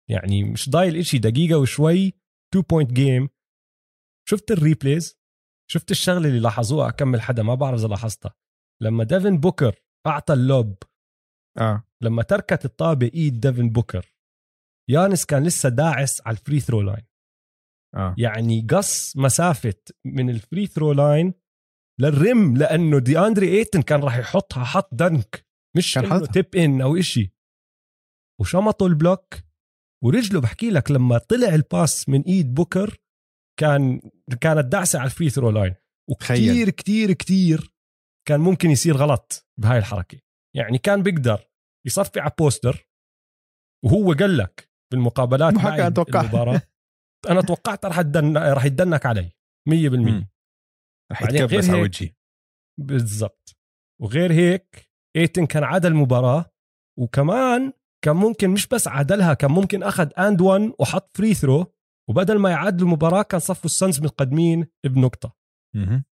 [SPEAKER 1] يعني مش ضايل إشي دقيقة وشوي 2 point game شفت ال replays شفت الشغلة اللي لاحظوها؟ كم حدا ما بعرف إذا لاحظتها. لما ديفن بوكر أعطى ال
[SPEAKER 2] lob آه.
[SPEAKER 1] لما تركت الطابة إيد ديفن بوكر يانس كان لسه داعس على ال free throw
[SPEAKER 2] line آه.
[SPEAKER 1] يعني قص مسافة من ال free throw line لل rim لأنه دي اندري إيتن كان راح يحطها حط dunk مش
[SPEAKER 2] كان حاطها.
[SPEAKER 1] tip in أو إشي. وشمطوا ال block ورجله بحكي لك لما طلع ال pass من إيد بوكر كان كانت دعسه على ال free throw line وكتير
[SPEAKER 2] تخيل.
[SPEAKER 1] كتير كتير كان ممكن يصير غلط بهاي الحركة. يعني كان بيقدر يصفي على poster وهو قال لك بالمقابلات معي
[SPEAKER 2] حكى أتوقع.
[SPEAKER 1] المباراة أنا توقعت راح ي dun... راح ي dunk علي 100%
[SPEAKER 2] مم. رح
[SPEAKER 1] بعدين غير
[SPEAKER 2] يتكبس على وجهي
[SPEAKER 1] بالضبط وغير هيك إيتن كان عدل المباراة وكمان كان ممكن مش بس عادلها كان ممكن أخذ and 1 وحط free throw وبدل ما يعادلوا المباراة كان صفوا السنز متقدمين بنقطة
[SPEAKER 2] مهم.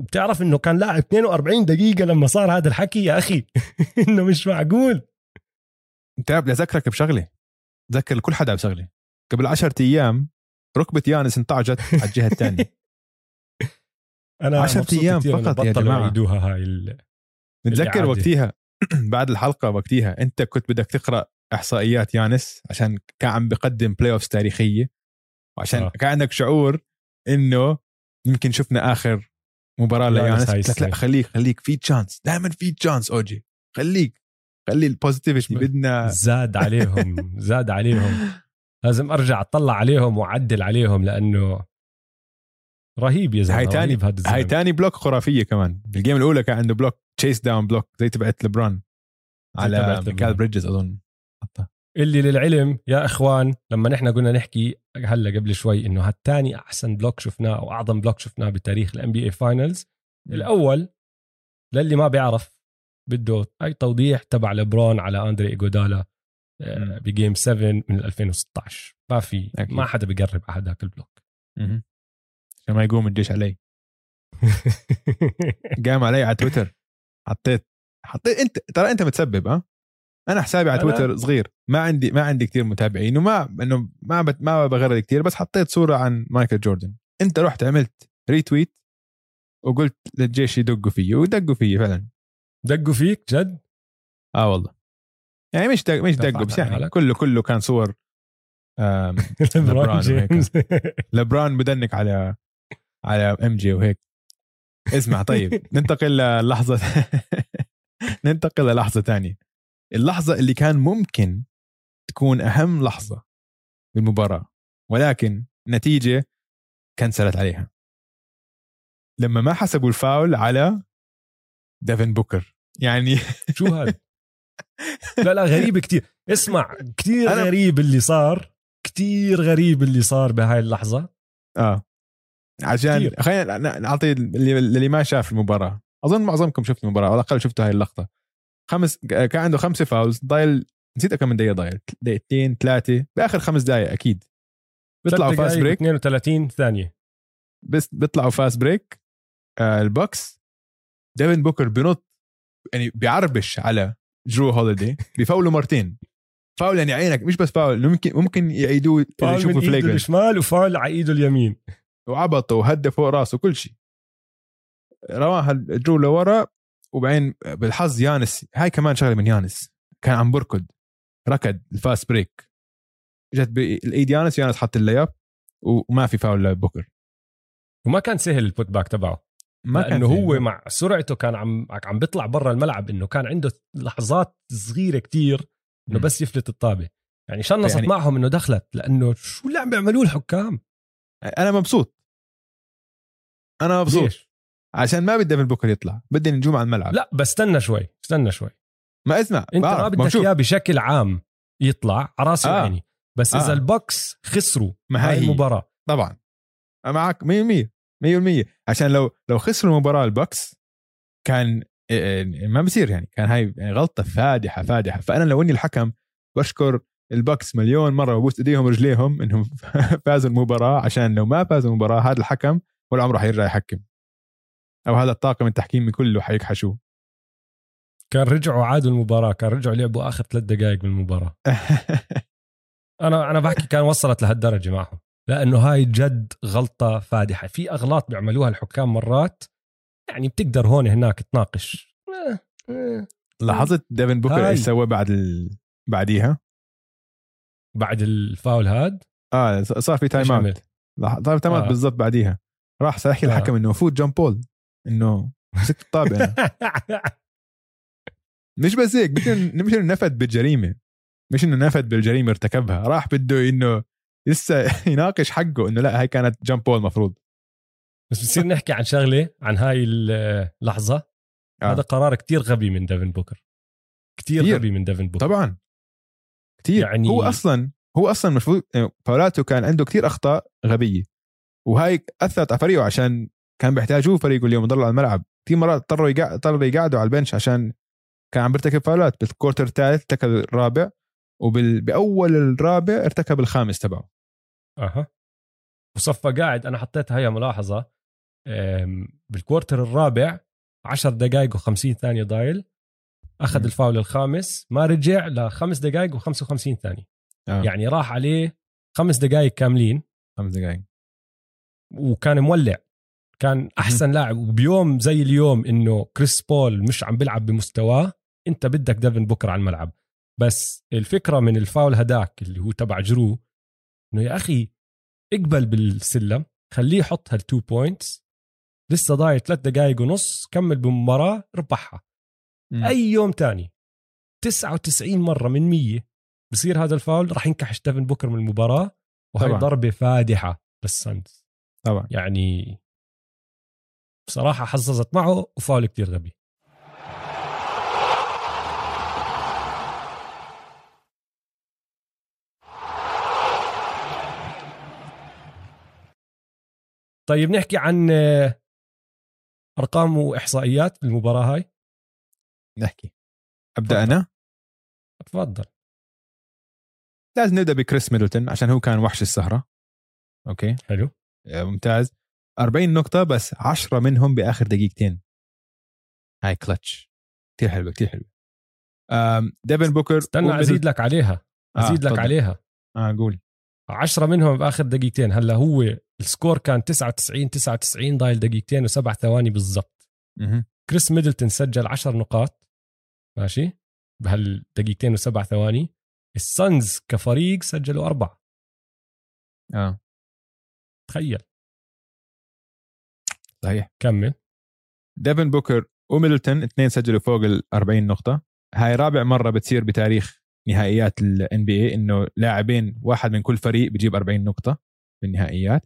[SPEAKER 1] وبتعرف إنه كان لاعب 42 دقيقة لما صار هذا الحكي يا أخي. إنه مش معقول.
[SPEAKER 2] أنت بدي أذكرك بشغلة. ذكر كل حدا بشغلة. قبل 10 أيام ركبة يانس انطعجت على الجهة الثانية.
[SPEAKER 1] أنا
[SPEAKER 2] 10
[SPEAKER 1] مبسوط
[SPEAKER 2] أيام
[SPEAKER 1] كتير إنه
[SPEAKER 2] فقط يا جماعة.
[SPEAKER 1] يعيدوها هاي ال...
[SPEAKER 2] وقتيها. بعد الحلقة وقتيها أنت كنت بدك تقرأ إحصائيات يانس عشان كان عم بقدم playoffs تاريخية. وعشان.
[SPEAKER 1] آه.
[SPEAKER 2] كان عندك شعور إنه يمكن شفنا آخر مباراة
[SPEAKER 1] يانس
[SPEAKER 2] ليانس
[SPEAKER 1] هاي
[SPEAKER 2] قلت لك. لا خليك خليك. في chance دائما في chance أوجي. خليك. خلي
[SPEAKER 1] ب-
[SPEAKER 2] بدنا.
[SPEAKER 1] زاد عليهم زاد عليهم. لازم أرجع أطلع عليهم وأعدل عليهم لأنه رهيب يا زلمة
[SPEAKER 2] هاي تاني هاي تاني block خرافية كمان. بال game الأولى كان عنده block chase down block زي تبعت لبران على
[SPEAKER 1] لبران.
[SPEAKER 2] بريدجز أظن. حطها.
[SPEAKER 1] اللي للعلم يا إخوان لما نحن قلنا نحكي هلا قبل شوي إنه هالتاني أحسن block شفناه أو أعظم block شفناه بتاريخ ال NBA finals الأول للي ما بيعرف بده أي توضيح تبع لبرون على أندري إيجودالا آه،.
[SPEAKER 2] ب
[SPEAKER 1] game 7 من 2016 ما في
[SPEAKER 2] أكيد.
[SPEAKER 1] ما حدا بيقرب على هذاك ال
[SPEAKER 2] block. عشان ما يقوم الجيش علي قام علي على تويتر حطيت حطيت أنت ترى أنت متسبب ها أنا حسابي على
[SPEAKER 1] أنا-
[SPEAKER 2] تويتر صغير. ما عندي ما عندي كثير متابعين وما إنه ما بت ما بغرد كثير بس حطيت صورة عن مايكل جوردن. أنت رحت عملت ريتويت وقلت للجيش يدقوا فيي ودقوا فيي فعلا.
[SPEAKER 1] دقوا فيك جد؟
[SPEAKER 2] آه والله. يعني مش دق مش دقوا بس يعني. كله كله كان صور لبران.
[SPEAKER 1] جيمس.
[SPEAKER 2] لبران بدنك على على ام جي وهيك. اسمع طيب ننتقل للحظه ننتقل للحظة ثانية اللحظة اللي كان ممكن تكون أهم لحظة بالمباراة ولكن نتيجة cancel ت عليها. لما ما حسبوا الفاول على ديفن بوكر. يعني
[SPEAKER 1] شو هذا؟ لا لا غريب كتير. اسمع كتير
[SPEAKER 2] أنا-
[SPEAKER 1] غريب اللي صار. كتير غريب اللي صار بهاي اللحظة.
[SPEAKER 2] آه. عشان. خلينا نعطي اللي, اللي ما شاف المباراة. أظن معظمكم شفت المباراة على الأقل شفتوا هاي اللقطة. خمس كان عنده خمسة fouls. ضايل نسيت كم من دقيقة ضايل. دقيقتين ثلاثة. بآخر خمس دقائق أكيد. بيطلعوا
[SPEAKER 1] fast
[SPEAKER 2] break
[SPEAKER 1] 32 ثانية.
[SPEAKER 2] بس بيطلعوا fast break آه البوكس. ديفن بوكر بنط يعني بيعربش على جو هوليدي. بيفاولوا مرتين. فاول يعني عينك مش بس فاول ممكن ممكن يعيدوه
[SPEAKER 1] فاول من
[SPEAKER 2] إيده
[SPEAKER 1] الشمال وفاول على إيده اليمين.
[SPEAKER 2] وعبطه وهدى فوق راسه كل شيء. رواها جو لورا. وبعدين بالحظ يانس هاي كمان شغلة من يانس كان عم بركض ركض الفاست بريك. جت بالايد يانس يانس حط اللياب وما في فاول لبوكر
[SPEAKER 1] وما كان سهل البوت باك تبعه.
[SPEAKER 2] ما كان
[SPEAKER 1] لأنه
[SPEAKER 2] في-
[SPEAKER 1] هو مع سرعته كان عم عم بيطلع برا الملعب إنه كان عنده لحظات صغيرة كتير
[SPEAKER 2] إنه.
[SPEAKER 1] بس يفلت الطابة. يعني شنصت
[SPEAKER 2] يعني-
[SPEAKER 1] معهم إنه دخلت لأنه شو اللي عم بيعملوه الحكام؟
[SPEAKER 2] أنا مبسوط. أنا مبسوط.
[SPEAKER 1] ليش؟
[SPEAKER 2] عشان ما بدي ديفن بوكر يطلع بدي نجوم على الملعب
[SPEAKER 1] لا بس استنى شوي استنى شوي
[SPEAKER 2] ما اسمع
[SPEAKER 1] انت. ما بدك. اياه بشكل عام يطلع على راسي
[SPEAKER 2] آه.
[SPEAKER 1] وعيني بس
[SPEAKER 2] آه.
[SPEAKER 1] اذا البوكس خسروا
[SPEAKER 2] هاي.
[SPEAKER 1] المباراة
[SPEAKER 2] طبعا معك 100% 100% عشان لو لو خسروا المباراة البكس كان إيه، ما بصير يعني كان هاي يعني غلطة فادحة فادحة فأنا لو إني الحكم بشكر البكس مليون مرة وبوس إيديهم ورجليهم إنهم فازوا المباراة عشان لو ما فازوا المباراة هذا الحكم ولا عمره حيرجع يحكم أو هذا الطاقم التحكيمي كله حيكحشوه
[SPEAKER 1] كان رجعوا عادوا المباراة كان رجعوا لعبوا آخر ثلاث دقائق بالمباراة أنا أنا بحكي كان وصلت لهالدرجة معهم لأنه هاي جد غلطة فادحة في أغلاط بيعملوها الحكام مرات يعني بتقدر هون هناك تناقش آه، آه.
[SPEAKER 2] لاحظت ديفن بوكر. إيش سوى بعد ال... بعديها
[SPEAKER 1] بعد الفاول هاد
[SPEAKER 2] آه صار في time؟ out صار في timeout
[SPEAKER 1] آه.
[SPEAKER 2] بالضبط بعديها راح صار يحكي
[SPEAKER 1] آه.
[SPEAKER 2] الحكم إنه فوت jump ball إنه مسكت الطابة أنا. مش بس هيك مش انه نفد بالجريمة. مش إنه نفد بالجريمة ارتكبها راح بده إنه لسه يناقش حقه إنه لا هاي كانت jump ball مفروض.
[SPEAKER 1] بس بصير نحكي عن شغلة عن هاي اللحظة.
[SPEAKER 2] آه.
[SPEAKER 1] هذا قرار كتير غبي من ديفن بوكر. كتير
[SPEAKER 2] كتير.
[SPEAKER 1] غبي من ديفن بوكر.
[SPEAKER 2] طبعا. كثير
[SPEAKER 1] يعني-
[SPEAKER 2] يعني هو أصلا هو أصلا المفروض يعني فاولاته كان عنده كثير أخطاء غبية. وهاي أثرت على فريقه عشان كان بيحتاجوه فريقه اليوم يضل على الملعب. كثير مرات اضطروا يقع- اضطروا يقعدوا على ال bench عشان كان عم بيرتكب فاولات. بالكورتر الثالث ارتكب الرابع وباول الرابع ارتكب الخامس تبعه.
[SPEAKER 1] أها. وصفى قاعد أنا حطيت هيا ملاحظة أم، بالكوارتر الرابع 10 دقائق و50 ثانية ضايل
[SPEAKER 2] أخذ.
[SPEAKER 1] الفاول الخامس ما رجع لخمس دقائق و55 ثانية.
[SPEAKER 2] آه.
[SPEAKER 1] يعني راح عليه خمس دقائق كاملين.
[SPEAKER 2] خمس دقائق
[SPEAKER 1] وكان مولع. كان أحسن لاعب. وبيوم زي اليوم إنه كريس بول مش عم بيلعب بمستواه أنت بدك ديفن بوكر على الملعب. بس الفكرة من الفاول هداك اللي هو تبع جرو إنه يا أخي اقبل بالسلم خليه يحط هال two points لسه ضايع ثلاث دقائق ونص كمل بالمباراه ربحها.
[SPEAKER 2] مم.
[SPEAKER 1] أي يوم تاني 99 مرة من 100 بصير هذا الفاول راح ينكحش ديفن بوكر من المباراة وهي. ضربة فادحة للسانز
[SPEAKER 2] طبعا.
[SPEAKER 1] يعني بصراحة حظظت معه وفاول كتير غبي. طيب نحكي عن آه، أرقام وإحصائيات بالمباراة هاي.
[SPEAKER 2] نحكي. أبدأ
[SPEAKER 1] تفضل.
[SPEAKER 2] أنا؟
[SPEAKER 1] تفضل.
[SPEAKER 2] لازم نبدأ بكريس ميدلتون عشان هو كان وحش السهرة. okay؟
[SPEAKER 1] حلو.
[SPEAKER 2] آه، ممتاز. 40 نقطة بس 10 منهم بآخر دقيقتين. هاي كلتش كثير حلوة كثير حلوة. آم، ديفن بوكر
[SPEAKER 1] استنى أزيد لك عليها.
[SPEAKER 2] آه،
[SPEAKER 1] أزيد لك
[SPEAKER 2] تفضل.
[SPEAKER 1] عليها.
[SPEAKER 2] آه قول.
[SPEAKER 1] عشرة منهم بآخر دقيقتين. هلأ هو ال score كان 99 99 ضايل دقيقتين وسبع ثواني بالضبط. كريس ميدلتون سجل 10 نقاط. ماشي؟ بهالدقيقتين وسبع ثواني. السانز كفريق سجلوا أربعة.
[SPEAKER 2] آه.
[SPEAKER 1] تخيل.
[SPEAKER 2] صحيح.
[SPEAKER 1] كمل.
[SPEAKER 2] ديفن بوكر وميدلتون اثنين سجلوا فوق ال 40 نقطة. هاي رابع مرة بتصير بتاريخ نهائيات ال NBA إنه لاعبين واحد من كل فريق بيجيب 40 نقطة بالنهائيات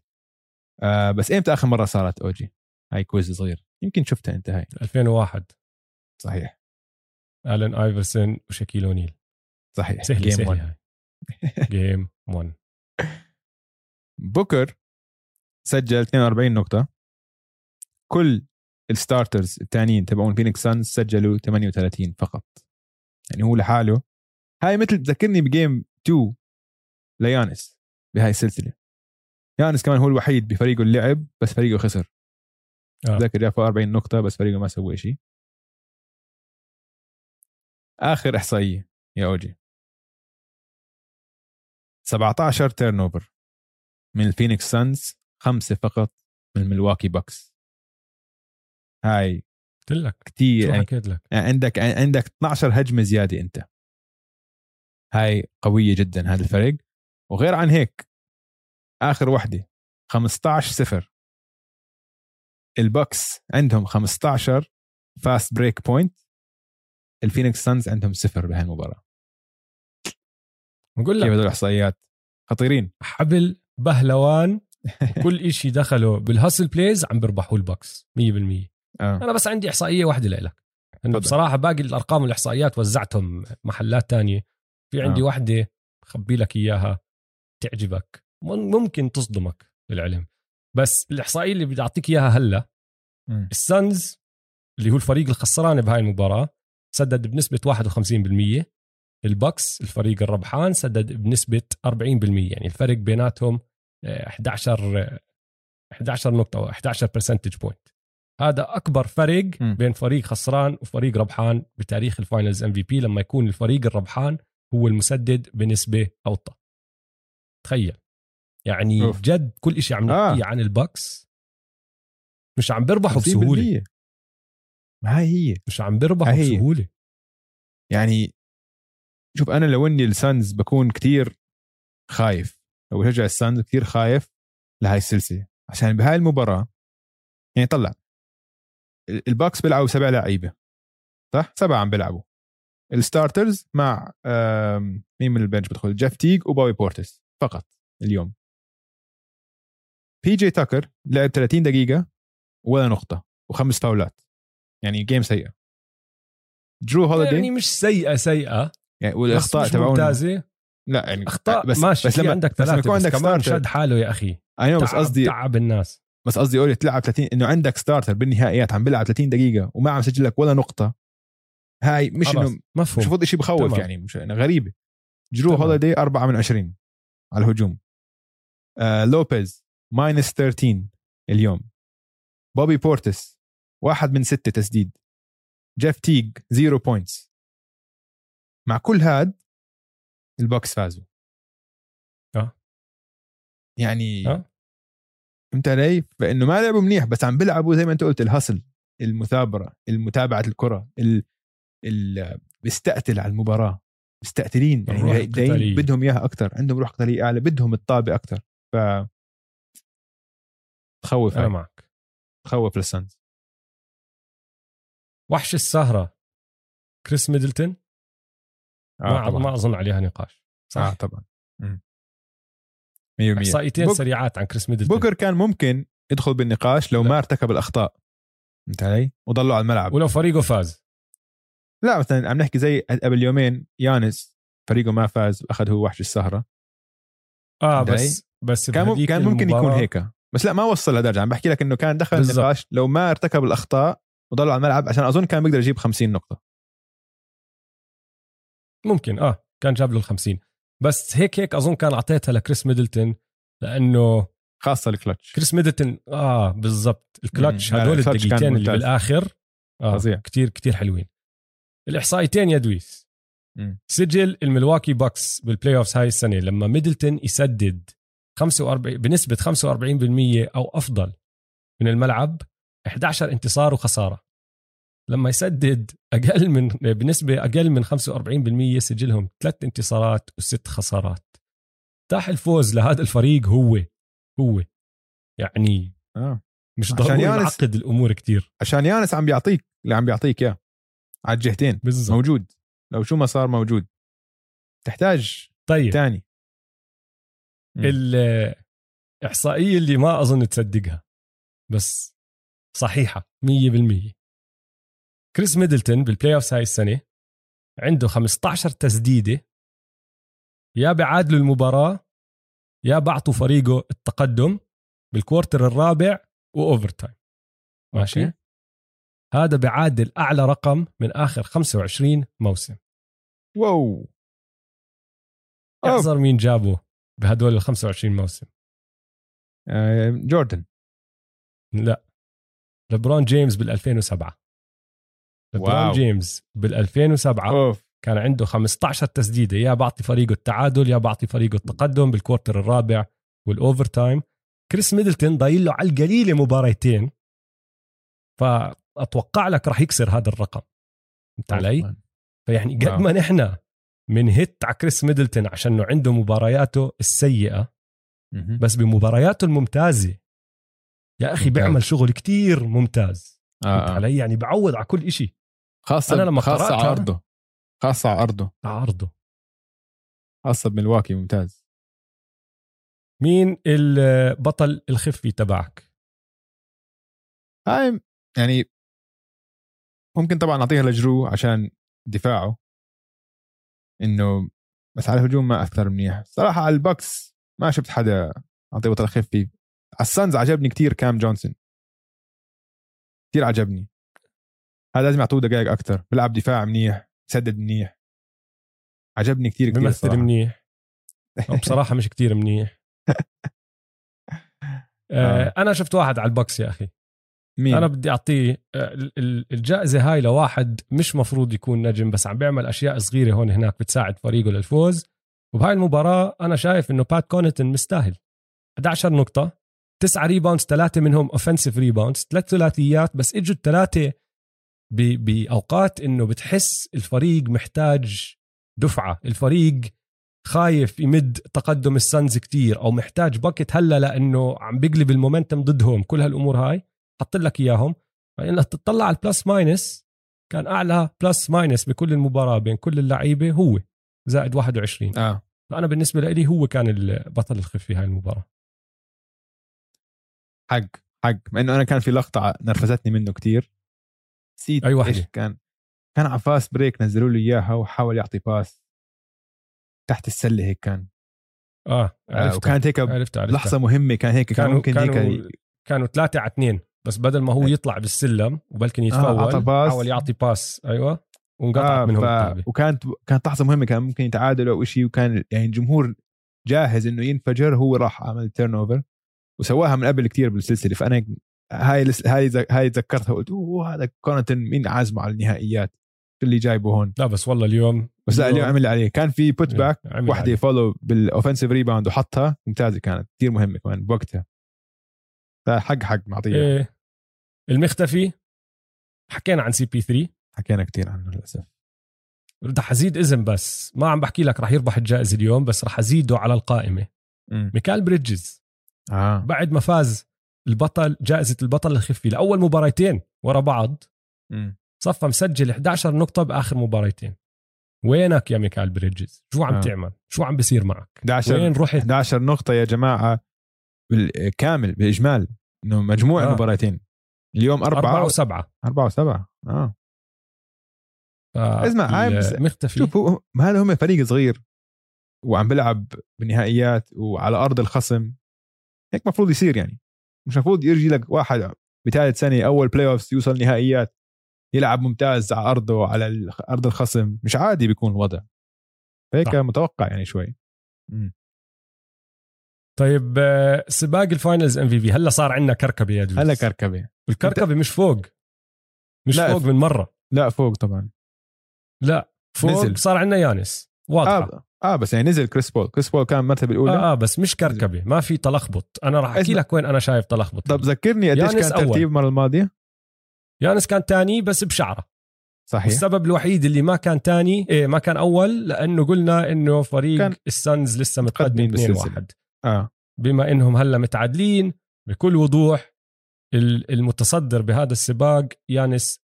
[SPEAKER 2] آه بس إمتى آخر مرة صارت أوجي؟ هاي quiz صغير. يمكن شفتها أنت هاي.
[SPEAKER 1] 2001
[SPEAKER 2] صحيح.
[SPEAKER 1] الين آيفرسون وشاكيل أونيل.
[SPEAKER 2] صحيح.
[SPEAKER 1] سهلة
[SPEAKER 2] one.
[SPEAKER 1] هاي. game 1
[SPEAKER 2] بوكر سجل 42 نقطة. كل ال starters الثانيين تبعون فينيكس سانز سجلوا 38 فقط. يعني هو لحاله. هاي مثل بتذكرني ب game 2 ليانيس بهاي السلسلة. يانيس كمان هو الوحيد بفريقه اللي لعب بس فريقه خسر.
[SPEAKER 1] آه.
[SPEAKER 2] جاب فوق 40 نقطة بس فريقه ما سوى شيء. آخر إحصائية يا أوجي. 17 turnover من الفينيكس سانز خمسة فقط من الملواكي باكس هاي.
[SPEAKER 1] قلت لك.
[SPEAKER 2] كتير
[SPEAKER 1] شو
[SPEAKER 2] يعني
[SPEAKER 1] حكيت لك؟
[SPEAKER 2] عندك عندك 12 هجمة زيادة أنت. هاي قوية جدا هذا الفريق. وغير عن هيك آخر وحدة 15 صفر. الباكس عندهم 15 fast break point الفينيكس سانز عندهم صفر بهاي المباراة.
[SPEAKER 1] بقول
[SPEAKER 2] كيف
[SPEAKER 1] لك
[SPEAKER 2] هدول الإحصائيات خطيرين.
[SPEAKER 1] حبل بهلوان كل إشي دخلوا بال hustle plays عم بيربحوا الباكس 100%
[SPEAKER 2] آه.
[SPEAKER 1] أنا بس عندي إحصائية واحدة لك
[SPEAKER 2] إنه.
[SPEAKER 1] بصراحة باقي الأرقام والإحصائيات وزعتهم محلات تانية في عندي
[SPEAKER 2] آه.
[SPEAKER 1] واحدة بخبي لك إياها تعجبك مم- ممكن تصدمك للعلم بس الإحصائية اللي بدي أعطيك إياها
[SPEAKER 2] هلأ.
[SPEAKER 1] السانز اللي هو الفريق الخسران بهاي المباراة سدد بنسبة 51% البكس الفريق الربحان سدد بنسبة 40% يعني الفرق بيناتهم آه، 11 آه، 11 نقطة أو 11 percentage point هذا أكبر فرق. بين فريق خسران وفريق ربحان بتاريخ ال finals NBA لما يكون الفريق الربحان هو المسدد بنسبة أوطى تخيل يعني
[SPEAKER 2] أوف.
[SPEAKER 1] جد كل شيء عم
[SPEAKER 2] آه.
[SPEAKER 1] نحكيه عن البكس مش عم بيربحوا بسهولة
[SPEAKER 2] 50% ما هي هي
[SPEAKER 1] مش عم بيربحوا. بسهولة
[SPEAKER 2] يعني شوف أنا لو إني السانز بكون كتير خايف لو بشجع السانز كتير خايف لهاي السلسلة عشان بهاي المباراة يعني طلع الباكس بيلعبوا سبع لعيبة صح؟ سبعة عم بيلعبوا. ال starters مع مين من ال bench بدخل؟ جيف تيج وبوبي بورتس فقط اليوم. بي جي تاكر لعب 30 دقيقة ولا نقطة وخمس فاولات. يعني game سيئة. درو هوليدي
[SPEAKER 1] يعني مش سيئة سيئة.
[SPEAKER 2] يعني
[SPEAKER 1] بس
[SPEAKER 2] والإخطاء
[SPEAKER 1] مش
[SPEAKER 2] تبعونه
[SPEAKER 1] ممتازة.
[SPEAKER 2] لا يعني
[SPEAKER 1] إخطاء
[SPEAKER 2] بس
[SPEAKER 1] ماشي
[SPEAKER 2] بس لما
[SPEAKER 1] عندك
[SPEAKER 2] بس
[SPEAKER 1] ثلاثة
[SPEAKER 2] يكون
[SPEAKER 1] بس,
[SPEAKER 2] عندك
[SPEAKER 1] كمان شد حاله يا أخي.
[SPEAKER 2] I know بس قصدي
[SPEAKER 1] تعب الناس.
[SPEAKER 2] بس قصدي أقول تلعب 30 إنه عندك starter بالنهائيات عم بيلعب 30 دقيقة وما عم سجل لك ولا نقطة هاي مش إنه
[SPEAKER 1] مفهوم
[SPEAKER 2] مش المفروض شيء بخوف
[SPEAKER 1] تمام.
[SPEAKER 2] يعني مش إنه غريبة جرو. هوليدي 4 من 20 على الهجوم آه لوبيز minus 13 اليوم بوبي بورتس واحد من ستة تسديد جيف تيج zero points مع كل هاد البوكس فازوا
[SPEAKER 1] آه.
[SPEAKER 2] يعني
[SPEAKER 1] آه.
[SPEAKER 2] فهمت علي؟ فانه ما لعبوا منيح بس عم بيلعبوا زي ما انت قلت الهسل المثابرة المتابعة الكرة ال... ال... بيستقتل على المباراة مستقتلين يعني. بدهم إياها أكثر عندهم روح قتالية أعلى بدهم الطابة أكثر ف تخوف أنا.
[SPEAKER 1] معك
[SPEAKER 2] تخوف للسانز
[SPEAKER 1] وحش السهرة كريس ميدلتون ما
[SPEAKER 2] آه طبعا
[SPEAKER 1] ما أظن عليها نقاش صح
[SPEAKER 2] آه طبعا. 100%
[SPEAKER 1] إحصائيتين
[SPEAKER 2] بوك-
[SPEAKER 1] سريعات عن كريس ميدلتون.
[SPEAKER 2] بوكر كان ممكن يدخل بالنقاش لو
[SPEAKER 1] لا.
[SPEAKER 2] ما ارتكب الأخطاء. فهمت علي؟ وضلوا على الملعب.
[SPEAKER 1] ولو فريقه فاز.
[SPEAKER 2] لا مثلا عم نحكي زي قبل يومين يانس فريقه ما فاز واخذ هو وحش السهرة. آه؟
[SPEAKER 1] بس بس
[SPEAKER 2] كان كان ممكن يكون هيك. بس لا ما وصل لدرجة. عم بحكي لك إنه كان دخل
[SPEAKER 1] بالضبط.
[SPEAKER 2] النقاش لو ما ارتكب الأخطاء وضلوا على الملعب عشان أظن كان بيقدر يجيب 50 نقطة.
[SPEAKER 1] ممكن آه كان جاب له ال 50 بس هيك هيك أظن كان أعطيتها لكريس ميدلتون لأنه
[SPEAKER 2] خاصة الكلتش
[SPEAKER 1] كريس ميدلتون آه بالضبط الكلتش هدول الدقيقتين اللي. بالآخر آه
[SPEAKER 2] فظيع.
[SPEAKER 1] كتير كتير حلوين الإحصائيتين يا دويس
[SPEAKER 2] مم.
[SPEAKER 1] سجل الملواكي باكس بال playoffs هاي السنة لما ميدلتون يسدد 45 بنسبة 45% أو أفضل من الملعب 11 انتصار وخسارة لما يسدد أقل من بنسبة أقل من 45% سجلهم ثلاث انتصارات وست خسارات. تاح الفوز لهذا الفريق هو هو. يعني
[SPEAKER 2] آه.
[SPEAKER 1] مش ضروري يعقد الأمور كتير.
[SPEAKER 2] عشان يانس عم بيعطيك اللي عم بيعطيك إياه. على الجهتين.
[SPEAKER 1] بالضبط.
[SPEAKER 2] موجود. لو شو ما صار موجود. تحتاج
[SPEAKER 1] طيب.
[SPEAKER 2] تاني. مم.
[SPEAKER 1] الاحصائيه اللي ما أظن تصدقها بس صحيحة 100% كريس ميدلتون بال playoffs هاي السنة عنده 15 تسديدة. يا بيعادلوا المباراة يا بعطي فريقه التقدم بال quarter الرابع و overtime ماشي؟
[SPEAKER 2] okay.
[SPEAKER 1] هذا بيعادل أعلى رقم من آخر 25 موسم.
[SPEAKER 2] wow.
[SPEAKER 1] احزر مين جابه بهدول ال 25 موسم.
[SPEAKER 2] آه، جوردن.
[SPEAKER 1] لا. لبرون جيمس بال 2007 لبرون
[SPEAKER 2] wow.
[SPEAKER 1] جيمس بال 2007
[SPEAKER 2] أوف
[SPEAKER 1] كان عنده 15 تسديدة يا بعطي فريقه التعادل يا بعطي فريقه التقدم بال quarter الرابع وال overtime كريس ميدلتون ضايل له على القليلة مباريتين فأتوقع لك راح يكسر هذا الرقم فهمت علي؟
[SPEAKER 2] أوف.
[SPEAKER 1] فيعني قد. ما نحن من هيت على كريس ميدلتون عشان إنه عنده مبارياته
[SPEAKER 2] السيئة.
[SPEAKER 1] بس بمبارياته الممتازة يا
[SPEAKER 2] أخي.
[SPEAKER 1] بيعمل شغل كتير ممتاز فهمت
[SPEAKER 2] آه آه.
[SPEAKER 1] علي يعني بعوض على كل إشي
[SPEAKER 2] خاصة
[SPEAKER 1] أنا لما قرأتها-
[SPEAKER 2] على ارضه خاصة على ارضه
[SPEAKER 1] على عرضه.
[SPEAKER 2] خاصة بملواكي ممتاز.
[SPEAKER 1] مين البطل الخفي تبعك؟
[SPEAKER 2] هاي يعني ممكن طبعا نعطيها لجرو عشان دفاعه. إنه بس على الهجوم ما أثر منيح. صراحة على الباكس ما شفت حدا أعطيه بطل خفي. على السانز عجبني كتير كام جونسون. كتير عجبني. هذا لازم يعطوه دقائق أكثر بيلعب دفاع منيح سدد منيح. عجبني كتير كتير
[SPEAKER 1] بيمثل
[SPEAKER 2] صراحة.
[SPEAKER 1] منيح. بصراحة مش كتير منيح. آه. أنا شفت واحد على الباكس يا أخي.
[SPEAKER 2] مين؟
[SPEAKER 1] أنا بدي أعطيه آه، ال- ال- الجائزة هاي لواحد مش مفروض يكون نجم بس عم بيعمل أشياء صغيرة هون هناك بتساعد فريقه للفوز. وبهاي المباراة أنا شايف إنه بات كوناتن مستاهل. 11 نقطة 9 rebounds ثلاثة منهم offensive rebounds ثلاث ثلاثيات بس إجوا الثلاثه بأوقات إنه بتحس الفريق محتاج دفعة الفريق خايف يمد تقدم السانز كتير أو محتاج bucket هلأ لأنه عم بيقلب ال momentum ضدهم كل هالأمور هاي حط لك إياهم. فانك تطلع على ال plus minus كان أعلى plus minus بكل المباراة بين كل اللعيبة هو زائد 21
[SPEAKER 2] آه.
[SPEAKER 1] فأنا بالنسبة لي هو كان البطل الخفي في هاي المباراة.
[SPEAKER 2] حق حق مع إنه أنا كان في لقطة نرفزتني منه كتير. نسيت إيش
[SPEAKER 1] وحدة؟
[SPEAKER 2] كان. كان على fast break نزلوا له إياها وحاول يعطي pass تحت السلة هيك كان.
[SPEAKER 1] آه
[SPEAKER 2] آه
[SPEAKER 1] عرفتها.
[SPEAKER 2] وكانت هيك
[SPEAKER 1] عرفتها عرفتها.
[SPEAKER 2] لحظه مهمة كان هيك كان
[SPEAKER 1] كانوا
[SPEAKER 2] ممكن
[SPEAKER 1] كانوا
[SPEAKER 2] هيك
[SPEAKER 1] كانوا ثلاثة على اثنين. بس بدل ما هو يطلع بالسلم وبلكن يتفول
[SPEAKER 2] بس.
[SPEAKER 1] حاول يعطي pass أيوه. وانقطعت
[SPEAKER 2] آه
[SPEAKER 1] منهم
[SPEAKER 2] ف... وكانت كانت لحظة مهمة كان ممكن يتعادلوا أو شيء وكان يعني الجمهور جاهز إنه ينفجر هو راح عمل turnover وسواها من قبل كتير بالسلسلة فأنا هاي لس- هاي هاي تذكرتها قلت أوه هذا كوناتن مين عازمه على النهائيات؟ اللي جايبه هون.
[SPEAKER 1] لا بس والله اليوم
[SPEAKER 2] بس لا اليوم عمل عليه. كان في
[SPEAKER 1] put
[SPEAKER 2] back
[SPEAKER 1] عليه.
[SPEAKER 2] follow بال offensive rebound وحطها. ممتازة كانت كثير مهمة كمان بوقتها. فحق حق معطيه
[SPEAKER 1] إيه. المختفي؟ حكينا عن سي بي 3
[SPEAKER 2] حكينا كثير عنه للأسف.
[SPEAKER 1] رح ازيد اسم بس. ما عم بحكي لك رح يربح الجائزة اليوم بس رح أزيده على
[SPEAKER 2] القائمة.
[SPEAKER 1] ميكال بريدجز.
[SPEAKER 2] آه.
[SPEAKER 1] بعد ما فاز البطل جائزة البطل الخفي لأول مباريتين ورا بعض. صفى مسجل 11 نقطة بآخر مباريتين. وينك يا ميكال بريدجز؟ شو عم
[SPEAKER 2] آه.
[SPEAKER 1] تعمل؟ شو عم بيصير معك؟
[SPEAKER 2] 11
[SPEAKER 1] وين رحت؟
[SPEAKER 2] 11 نقطة يا جماعة بال- كامل بالإجمال إنه مجموع
[SPEAKER 1] آه.
[SPEAKER 2] المباراتين اليوم أربعة.
[SPEAKER 1] أربعة وسبعة.
[SPEAKER 2] أربعة وسبعة. آه.
[SPEAKER 1] ف-
[SPEAKER 2] اسمع، هاي
[SPEAKER 1] المختفي
[SPEAKER 2] شوف هو هذا هم فريق صغير وعم بلعب بنهائيات وعلى أرض الخصم؟ هيك مفروض يصير يعني. مش مفروض يرجي لك واحد بثالث سنة أول playoff يوصل نهائيات يلعب ممتاز على أرضه على أرض الخصم مش عادي بيكون الوضع. هيك. متوقع يعني شوي. مم.
[SPEAKER 1] طيب آه، سباق ال finals MVP هلا صار عندنا كركبة يا دويس.
[SPEAKER 2] هلا كركبة.
[SPEAKER 1] الكركبة مش فوق. مش
[SPEAKER 2] لا،
[SPEAKER 1] فوق من مرة.
[SPEAKER 2] لا فوق طبعا.
[SPEAKER 1] لا فوق
[SPEAKER 2] نزل.
[SPEAKER 1] صار عندنا يانس واضحة.
[SPEAKER 2] آه آه بس يعني نزل كريس بول. كريس بول كان المرتبة الأولى.
[SPEAKER 1] آه آه بس مش كركبة. ما في تلخبط. أنا راح
[SPEAKER 2] أحكي.
[SPEAKER 1] لك وين أنا شايف تلخبط.
[SPEAKER 2] طب ذكرني قديش كان. ترتيب المرة الماضية.
[SPEAKER 1] يانس كان تاني بس بشعره.
[SPEAKER 2] صحيح.
[SPEAKER 1] السبب الوحيد اللي ما كان تاني إيه ما كان أول لأنه قلنا إنه فريق
[SPEAKER 2] كان
[SPEAKER 1] السانز لسه
[SPEAKER 2] متقدمين
[SPEAKER 1] متقدم 2
[SPEAKER 2] بالسلسلة.
[SPEAKER 1] 1
[SPEAKER 2] آه.
[SPEAKER 1] بما إنهم هلأ متعادلين بكل وضوح ال- المتصدر بهذا السباق يانس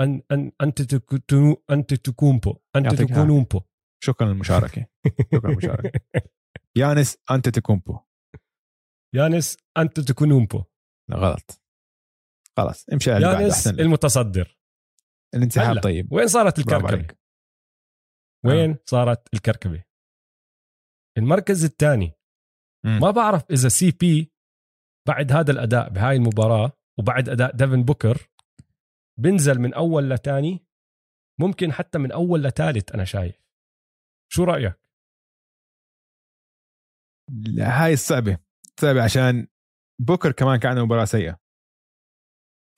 [SPEAKER 1] أن أن أنت تكو- أنت تكومبو أنت تكونومبو
[SPEAKER 2] شكرا للمشاركة. شكرا للمشاركة. يانس أنت تكومبو
[SPEAKER 1] يانس أنت تكونومبو
[SPEAKER 2] لا غلط. خلاص امشي على
[SPEAKER 1] يانس. المتصدر.
[SPEAKER 2] الانسحاب. طيب.
[SPEAKER 1] وين صارت
[SPEAKER 2] عليك.
[SPEAKER 1] وين صارت الكركبة؟ المركز الثاني. ما بعرف إذا CP بعد هذا الأداء بهاي المباراة وبعد أداء ديفن بوكر بنزل من أول لتاني. ممكن حتى من أول لثالث أنا شايف. شو رأيك؟
[SPEAKER 2] لا، هاي الصعبة صعبة عشان بوكر كمان كان عنده مباراة سيئة.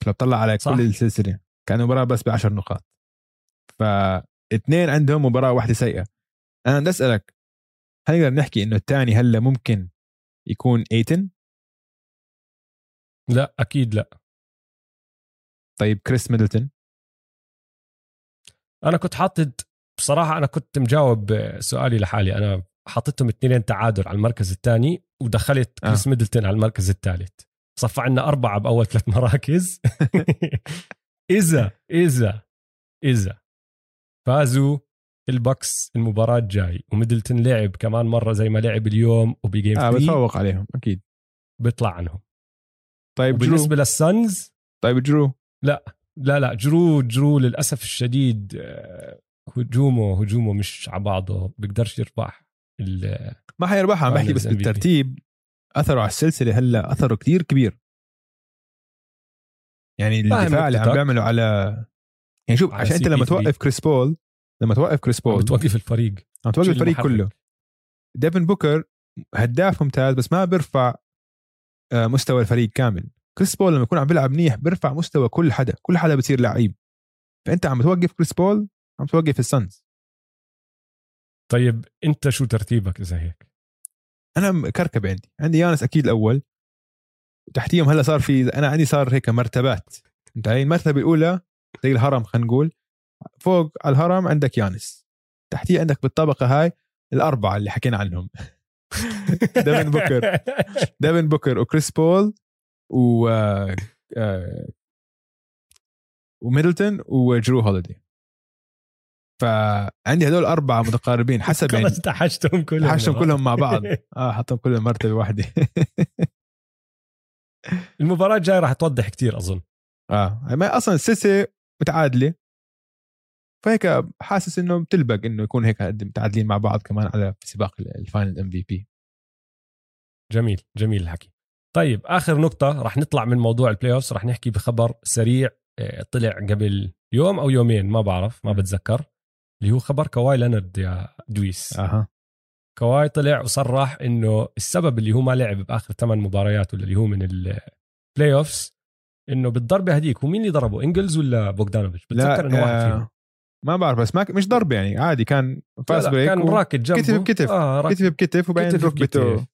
[SPEAKER 2] لو طلع على
[SPEAKER 1] صح.
[SPEAKER 2] كل السلسلة كان مباراة بس بعشر نقاط. فاثنين عندهم مباراة واحدة سيئة. أنا بدي أسألك هل نقدر نحكي إنه الثاني هلأ ممكن يكون إيتن؟
[SPEAKER 1] لا أكيد لا.
[SPEAKER 2] طيب كريس ميدلتون؟
[SPEAKER 1] أنا كنت حاطط بصراحة أنا كنت مجاوب سؤالي لحالي. أنا حطيتهم اثنين تعادل على المركز الثاني ودخلت
[SPEAKER 2] آه.
[SPEAKER 1] كريس ميدلتون على المركز الثالث. صفى عنا أربعة بأول ثلاث مراكز. إذا إذا إذا فازوا ال Bucks المباراة الجاي وميدلتون لعب كمان مرة زي ما لعب اليوم وب
[SPEAKER 2] game
[SPEAKER 1] 3
[SPEAKER 2] بتفوق عليهم أكيد.
[SPEAKER 1] بيطلع عنهم.
[SPEAKER 2] طيب جرو؟
[SPEAKER 1] وبالنسبة لل Suns؟
[SPEAKER 2] طيب جرو؟
[SPEAKER 1] لا لا جرو جرو للأسف الشديد آه، هجومه هجومه مش على بعضه بيقدرش يربح ال-
[SPEAKER 2] ما حيربحها عم بحكي بس. بالترتيب أثره على السلسلة هلأ أثره كتير كبير يعني الدفاع اللي عم. بيعمله على يعني شوف
[SPEAKER 1] على
[SPEAKER 2] عشان أنت لما
[SPEAKER 1] CP3.
[SPEAKER 2] توقف كريس بول لما توقف كريس بول
[SPEAKER 1] بتوقف الفريق
[SPEAKER 2] عم توقف الفريق. كله ديفن بوكر هداف ممتاز بس ما بيرفع آه، مستوى الفريق كامل كريس بول لما يكون عم بيلعب منيح بيرفع مستوى كل حدا كل حدا بتصير لعيب فأنت عم توقف كريس بول عم توقف ال Suns
[SPEAKER 1] طيب انت شو ترتيبك إذا هيك؟
[SPEAKER 2] أنا كركبه عندي. عندي يانس أكيد الأول. وتحتيهم هلأ صار في أنا عندي صار هيك مرتبات. أنت هاي المرتبة الأولى زي الهرم خلينا نقول. فوق على الهرم عندك يانس. تحتيه عندك بالطبقة هاي الأربعة اللي حكينا عنهم. ديفن بوكر. ديفن بوكر وكريس بول و آه، آه، وميدلتون وجرو هوليدي. فعندي هدول أربعة متقاربين حسب يعني.
[SPEAKER 1] تحشتهم كلهم.
[SPEAKER 2] حشهم كلهم مع بعض. آه حطهم كلهم مرتبة واحدة.
[SPEAKER 1] المباراة الجاية راح توضح كتير أظن.
[SPEAKER 2] آه ما أصلا السلسله متعادلة. فهيك حاسس إنه بتلبق إنه يكون هيك متعادلين مع بعض كمان على سباق ال final MVP.
[SPEAKER 1] جميل جميل الحكي. طيب آخر نقطة راح نطلع من موضوع ال playoffs راح نحكي بخبر سريع آه، طلع قبل يوم أو يومين ما بعرف ما. بتذكر. اللي هو خبر كواي لينارد يا دويس
[SPEAKER 2] أها
[SPEAKER 1] كواي طلع وصرح إنه السبب اللي هو ما لعب بآخر ثمان مباريات ولا اللي هو من ال playoffs إنه بالضربة هذيك هو مين اللي ضربه إنجلز ولا بوغدانوفيتش بتذكر إنه واحد فيهم
[SPEAKER 2] آه ما بعرف بس ما مش ضربه يعني عادي كان
[SPEAKER 1] fast
[SPEAKER 2] break
[SPEAKER 1] كان
[SPEAKER 2] و-
[SPEAKER 1] راكض جنبه
[SPEAKER 2] كتف بكتف.
[SPEAKER 1] آه.
[SPEAKER 2] كتف بكتف وبعدين
[SPEAKER 1] كتف
[SPEAKER 2] ركبته. آه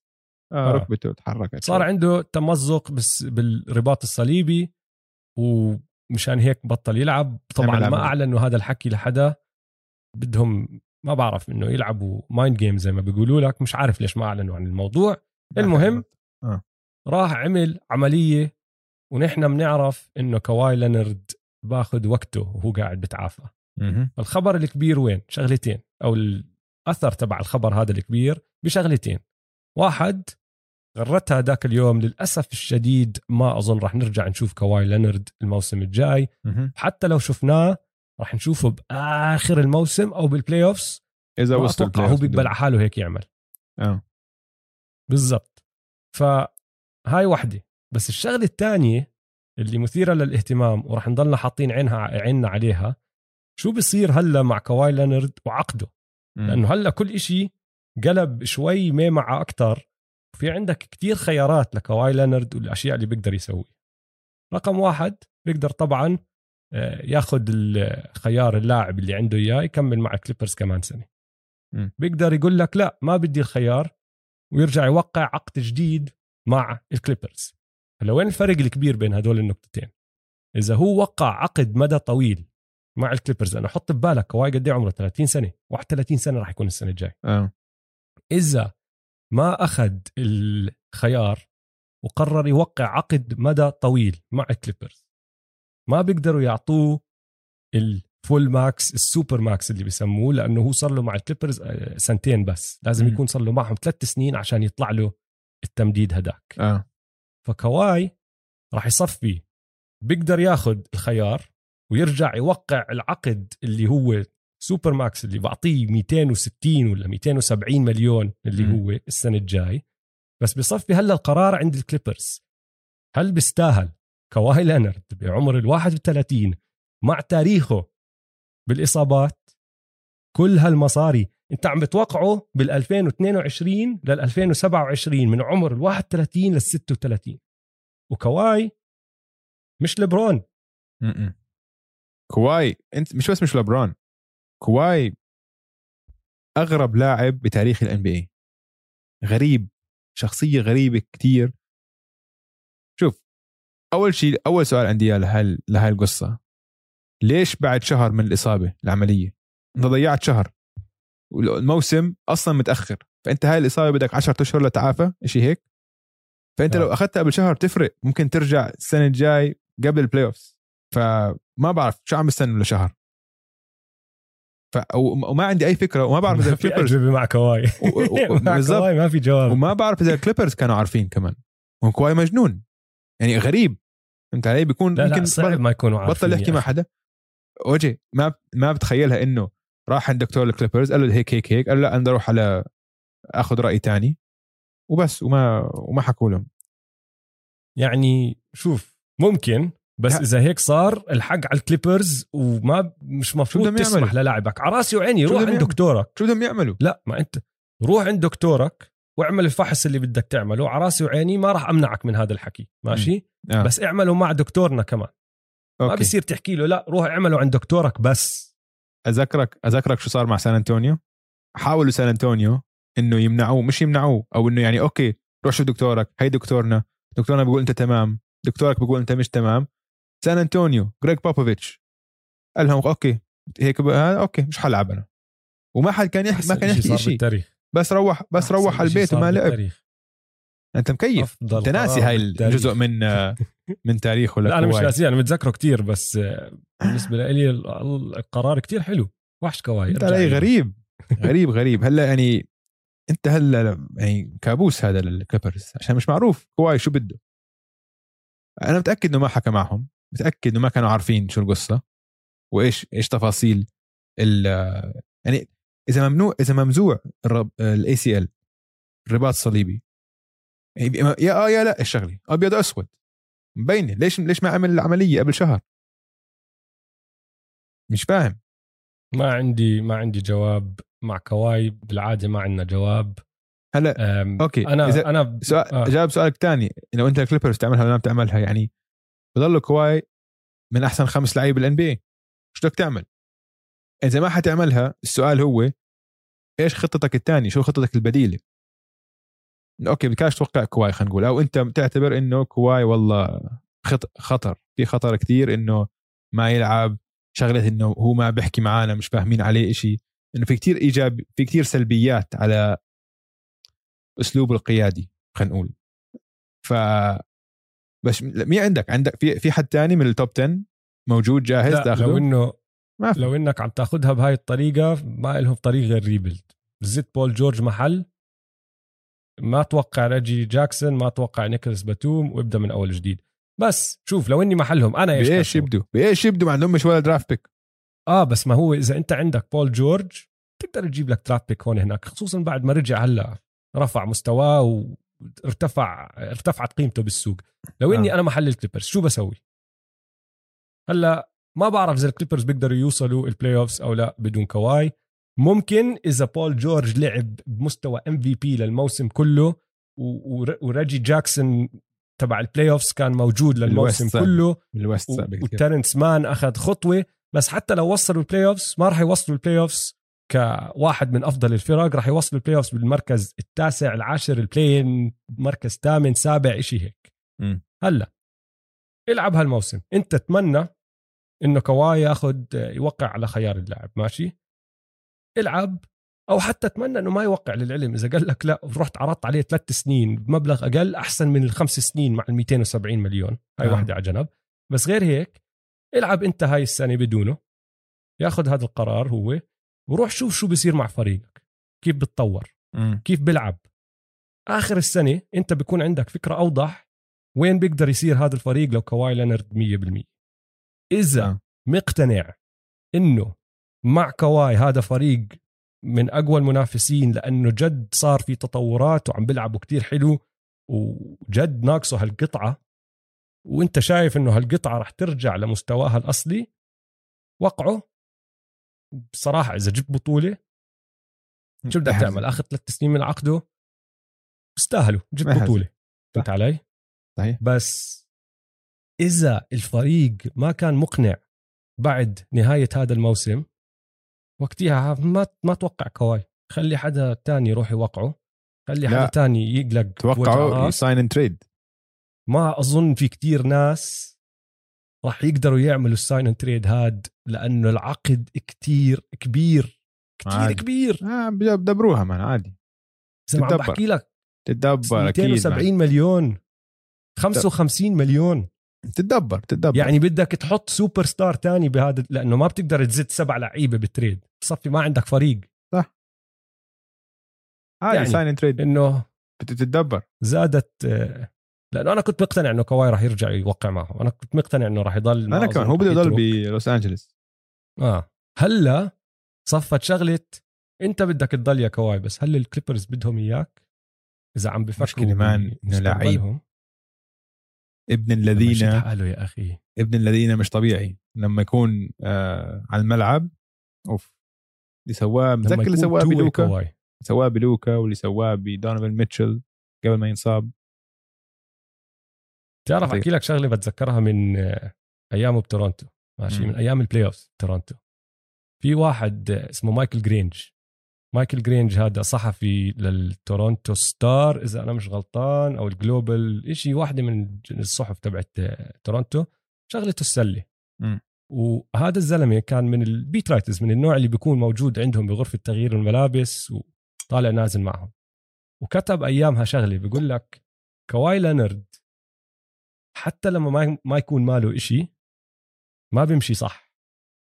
[SPEAKER 1] آه.
[SPEAKER 2] ركبته تحركت
[SPEAKER 1] صار عنده تمزق بس بالرباط الصليبي ومشان هيك بطل يلعب طبعا ما
[SPEAKER 2] عمل.
[SPEAKER 1] اعلنوا هذا الحكي لحدا بدهم ما بعرف إنه يلعبوا mind game زي ما بيقولوا لك مش عارف ليش ما أعلنوا عن الموضوع. المهم راح عمل عملية ونحن بنعرف إنه كواي لينارد باخذ وقته وهو قاعد بتعافى. الخبر الكبير وين؟ شغلتين أو الأثر تبع الخبر هذا الكبير بشغلتين. واحد غرتها ذاك اليوم للأسف الشديد ما أظن راح نرجع نشوف كواي لينارد الموسم الجاي. حتى لو شفناه راح نشوفه بآخر الموسم أو بال playoffs
[SPEAKER 2] إذا
[SPEAKER 1] ما
[SPEAKER 2] وصل
[SPEAKER 1] أتوقع هو بيقبل على حاله هيك يعمل.
[SPEAKER 2] آه.
[SPEAKER 1] بالضبط. فهاي وحدة. بس الشغلة الثانية اللي مثيرة للاهتمام وراح نضلنا حاطين عينها عيننا عليها شو بصير هلأ مع كواي لينارد وعقده؟
[SPEAKER 2] مم.
[SPEAKER 1] لأنه هلأ كل إشي قلب شوي معمعة أكثر في عندك كتير خيارات لكواي لينارد والأشياء اللي بيقدر يسويها رقم واحد بيقدر طبعا ياخذ الخيار اللاعب اللي عنده إياه يكمل مع Clippers كمان سنة.
[SPEAKER 2] م.
[SPEAKER 1] بيقدر يقول لك لا ما بدي الخيار ويرجع يوقع عقد جديد مع ال Clippers هلا وين الفرق الكبير بين هدول النقطتين؟ إذا هو وقع عقد مدى طويل مع ال Clippers أنا حط ببالك كواي قد إيه عمره؟ 30 سنة؟ 31 سنة راح يكون السنة الجاي
[SPEAKER 2] آه.
[SPEAKER 1] إذا ما أخذ الخيار وقرر يوقع عقد مدى طويل مع ال Clippers ما بيقدروا يعطوه ال full max ال super max اللي بيسموه لأنه هو صار له مع ال Clippers آه، سنتين بس. لازم
[SPEAKER 2] م.
[SPEAKER 1] يكون صار له معهم ثلاث سنين عشان يطلع له التمديد هداك.
[SPEAKER 2] آه.
[SPEAKER 1] فكواي راح يصفي. بيقدر ياخذ الخيار ويرجع يوقع العقد اللي هو super max اللي بعطيه 260 ولا 270 مليون اللي
[SPEAKER 2] مم.
[SPEAKER 1] هو السنة الجاي. بس بصفي هلأ القرار عند ال Clippers هل بيستاهل؟ كواي لينارد بعمر ال 31 مع تاريخه بالإصابات. كل هالمصاري انت عم بتوقعه بال 2022 لل 2027 من عمر ال 31 لل 36 وكواي مش لبرون
[SPEAKER 2] م-م. كواي انت مش بس مش لبرون كواي أغرب لاعب بتاريخ الان بي غريب شخصية غريبة كتير. أول شيء أول سؤال عندي إياه لهال لهاي القصة ليش بعد شهر من الإصابة العملية؟ أنت ضيعت شهر. والموسم أصلا متأخر. فأنت هاي الإصابة بدك 10 أشهر لتعافى شيء هيك. فأنت
[SPEAKER 1] آه.
[SPEAKER 2] لو أخذتها قبل شهر تفرق ممكن ترجع السنة الجاي قبل ال playoff فما بعرف شو عم بستنوا لشهر. ف... وما عندي أي فكرة وما بعرف
[SPEAKER 1] إذا
[SPEAKER 2] الكليبرز
[SPEAKER 1] مع كواي.
[SPEAKER 2] و- و-
[SPEAKER 1] مع. كواي ما في جواب.
[SPEAKER 2] وما بعرف إذا الكليبرز كانوا عارفين كمان. كواي مجنون. يعني غريب فهمت علي بيكون
[SPEAKER 1] لا لا
[SPEAKER 2] يمكن
[SPEAKER 1] صعب ما يكونوا عارفين
[SPEAKER 2] بطل يحكي مع
[SPEAKER 1] أخي.
[SPEAKER 2] حدا وجه ما ما بتخيلها إنه راح عند دكتور الكليبرز قال له هيك هيك هيك قال له لا أنا أروح على آخذ رأي تاني وبس وما وما حكوا لهم
[SPEAKER 1] يعني شوف ممكن بس
[SPEAKER 2] لا.
[SPEAKER 1] إذا هيك صار الحق على الكليبرز وما مش مفروض تسمح؟ للاعبك على راسي وعيني روح عند؟ دكتورك
[SPEAKER 2] شو بدهم يعملوا
[SPEAKER 1] لا ما أنت روح عند دكتورك واعمل الفحص اللي بدك تعمله. على راسي وعيني ما راح أمنعك من هذا الحكي. ماشي؟
[SPEAKER 2] آه.
[SPEAKER 1] بس اعمله مع دكتورنا كمان. ما
[SPEAKER 2] okay.
[SPEAKER 1] بصير تحكي له لا روح اعمله عند دكتورك بس.
[SPEAKER 2] أذكرك أذكرك شو صار مع سان أنطونيو؟ حاولوا سان أنطونيو إنه يمنعوه مش يمنعوه أو إنه يعني okay روح شوف دكتورك هي دكتورنا دكتورنا بيقول أنت تمام دكتورك بيقول أنت مش تمام. سان أنطونيو جريج بوبوفيتش قال لهم okay هيك بقى okay مش حلعب أنا. وما حد كان يحكي ما كان يحكي شيء بس روح بس روح على البيت وما لعب. أنت مكيف أنت ناسي هاي. الجزء من من تاريخه
[SPEAKER 1] لا أنا مش. ناسي أنا متذكره كتير بس آه، بالنسبة لي ال- القرار كتير حلو وحش كواي أنت
[SPEAKER 2] علي. غريب غريب غريب هلأ يعني أنت هلأ يعني كابوس هذا للكليبرز عشان مش معروف كواي شو بده أنا متأكد إنه ما حكى معهم متأكد إنه ما كانوا عارفين شو القصة وإيش إيش تفاصيل ال يعني إذا ممزوع إذا ممزوع ال ACL الرباط الصليبي. يا آه يا لا الشغله أبيض اسود مبينة. ليش ليش ما عمل العملية قبل شهر؟ مش فاهم.
[SPEAKER 1] ما عندي ما عندي جواب مع كواي. بالعادة ما عندنا جواب.
[SPEAKER 2] هلا
[SPEAKER 1] أم،
[SPEAKER 2] okay،
[SPEAKER 1] أنا
[SPEAKER 2] إذا-
[SPEAKER 1] أنا
[SPEAKER 2] سؤال
[SPEAKER 1] آه.
[SPEAKER 2] جاوب سؤالك تاني. لو أنت الكليبرز تعملها ولا ما بتعملها يعني بضل كواي من أحسن خمس لعيبة بال NBA شو بدك تعمل؟ إذا ما حتعملها السؤال هو إيش خطتك الثانية؟ شو خطتك البديلة؟ okay بدكاش توقع كواي خلينا نقول أو أنت تعتبر إنه كواي والله خط خطر. في خطر كتير إنه ما يلعب شغلة إنه هو ما بيحكي معانا مش فاهمين عليه إشي. إنه في كتير إيجاب في كتير سلبيات على اسلوبه القيادي خلينا نقول. ف بس مين عندك؟ عندك في في حد تاني من ال top 10 موجود جاهز
[SPEAKER 1] لا لو إنه
[SPEAKER 2] ما في.
[SPEAKER 1] لو إنك عم تاخذها بهاي الطريقة ما لهم طريق غير rebuild زيت بول جورج محل. ما أتوقع ريجي جاكسون ما أتوقع نيكولاس باتوم وابدأ من أول جديد. بس شوف لو إني محلهم أنا إيش
[SPEAKER 2] بإيش
[SPEAKER 1] كان
[SPEAKER 2] يبدوا؟ بإيش يبدوا؟ ما مش ولا draft pick
[SPEAKER 1] آه بس ما هو إذا أنت عندك بول جورج تقدر تجيب لك draft pick هون هناك خصوصا بعد ما رجع هلا رفع مستواه وارتفع ارتفعت قيمته بالسوق. لو إني.
[SPEAKER 2] آه.
[SPEAKER 1] أنا محل الكليبرز شو بسوي؟ هلا ما بعرف إذا الكليبرز بيقدروا يوصلوا ال playoffs أو لا بدون كواي ممكن إذا بول جورج لعب بمستوى MVP للموسم كله وريجي جاكسون تبع ال playoffs كان موجود للموسم. كله
[SPEAKER 2] بال West.
[SPEAKER 1] وترنس مان أخذ خطوة بس حتى لو وصلوا ال playoffs ما راح يوصلوا ال playoffs كواحد من أفضل الفرق راح يوصلوا ال playoffs بالمركز التاسع العاشر ال play-in مركز ثامن سابع إشي هيك
[SPEAKER 2] مم.
[SPEAKER 1] هلأ العب هالموسم أنت تتمنى إنه كواي ياخذ يوقع على خيار اللاعب ماشي؟ العب أو حتى أتمنى إنه ما يوقع للعلم إذا قال لك لا رحت عرضت عليه ثلاث سنين بمبلغ أقل أحسن من الخمس سنين مع ال 270 مليون. هاي
[SPEAKER 2] آه.
[SPEAKER 1] واحدة على جنب. بس غير هيك العب أنت هاي السنة بدونه ياخذ هذا القرار هو وروح شوف شو بصير مع فريقك كيف بتطور
[SPEAKER 2] مم.
[SPEAKER 1] كيف بيلعب. آخر السنة أنت بيكون عندك فكرة أوضح وين بيقدر يصير هذا الفريق لو كواي لينارد 100%
[SPEAKER 2] إذا.
[SPEAKER 1] مقتنع إنه مع كواي هذا فريق من أقوى المنافسين لأنه جد صار في تطورات وعم بيلعبوا كتير حلو وجد ناقصه هالقطعة وأنت شايف إنه هالقطعة رح ترجع لمستواها الأصلي وقعه بصراحة إذا جبت بطولة شو بدك. تعمل اخذ ثلاث سنين من عقده استاهلوا جبت. بطولة فهمت علي
[SPEAKER 2] صحيح
[SPEAKER 1] بس إذا الفريق ما كان مقنع بعد نهاية هذا الموسم وقتها ما ما توقع كواي خلي حدا تاني يروح يوقعه خلي. حدا تاني يقلق
[SPEAKER 2] توقعوا. sign and trade
[SPEAKER 1] ما أظن في كتير ناس راح يقدروا يعملوا ال sign and trade هاد لأنه العقد كتير كبير كتير
[SPEAKER 2] عادي.
[SPEAKER 1] كبير
[SPEAKER 2] آه بدبروها man عادي
[SPEAKER 1] زي ما عم
[SPEAKER 2] تتدبر.
[SPEAKER 1] بحكي لك
[SPEAKER 2] أكيد
[SPEAKER 1] 270
[SPEAKER 2] man.
[SPEAKER 1] مليون 55 مليون
[SPEAKER 2] تتدبر تتدبر.
[SPEAKER 1] يعني بدك تحط super star تاني بهذا لأنه ما بتقدر تزيد سبع لعيبة بال trade بصفي ما عندك فريق.
[SPEAKER 2] عادي
[SPEAKER 1] يعني.
[SPEAKER 2] sign trade
[SPEAKER 1] إنه
[SPEAKER 2] بتتدبر.
[SPEAKER 1] زادت لأنه أنا كنت مقتنع إنه كواي راح يرجع يوقع معهم أنا كنت مقتنع إنه راح يضل أنا
[SPEAKER 2] كمان هو بده يضل. بلوس انجلوس
[SPEAKER 1] آه. هلأ صفت شغلة أنت بدك تضل يا كواي بس هل الكليبرز بدهم إياك؟ إذا عم بفكروا
[SPEAKER 2] مشكلة مان إنه لعيب؟ ابن الذين
[SPEAKER 1] حاله يا أخي
[SPEAKER 2] ابن الذين مش طبيعي لما يكون آه على الملعب أوف اللي سواه متذكر اللي سواه بلوكا. سواه بلوكا واللي سواه بدونيفن ميتشل قبل ما ينصاب
[SPEAKER 1] تعرف. أحكي لك شغلة بتذكرها من آه، أيامه بتورونتو ماشي. من أيام ال playoff تورونتو في واحد آه، اسمه مايكل جرينج مايكل جرينج هذا صحفي للتورونتو ستار إذا أنا مش غلطان أو الجلوبال شيء واحدة من الصحف تبعت تورونتو شغلته
[SPEAKER 2] السلة.
[SPEAKER 1] وهذا الزلمة كان من ال beat writers من النوع اللي بيكون موجود عندهم بغرفة تغيير الملابس وطالع نازل معهم. وكتب أيامها شغلة بيقول لك كواي لينارد حتى لما ما ما يكون ماله إشي ما بيمشي صح.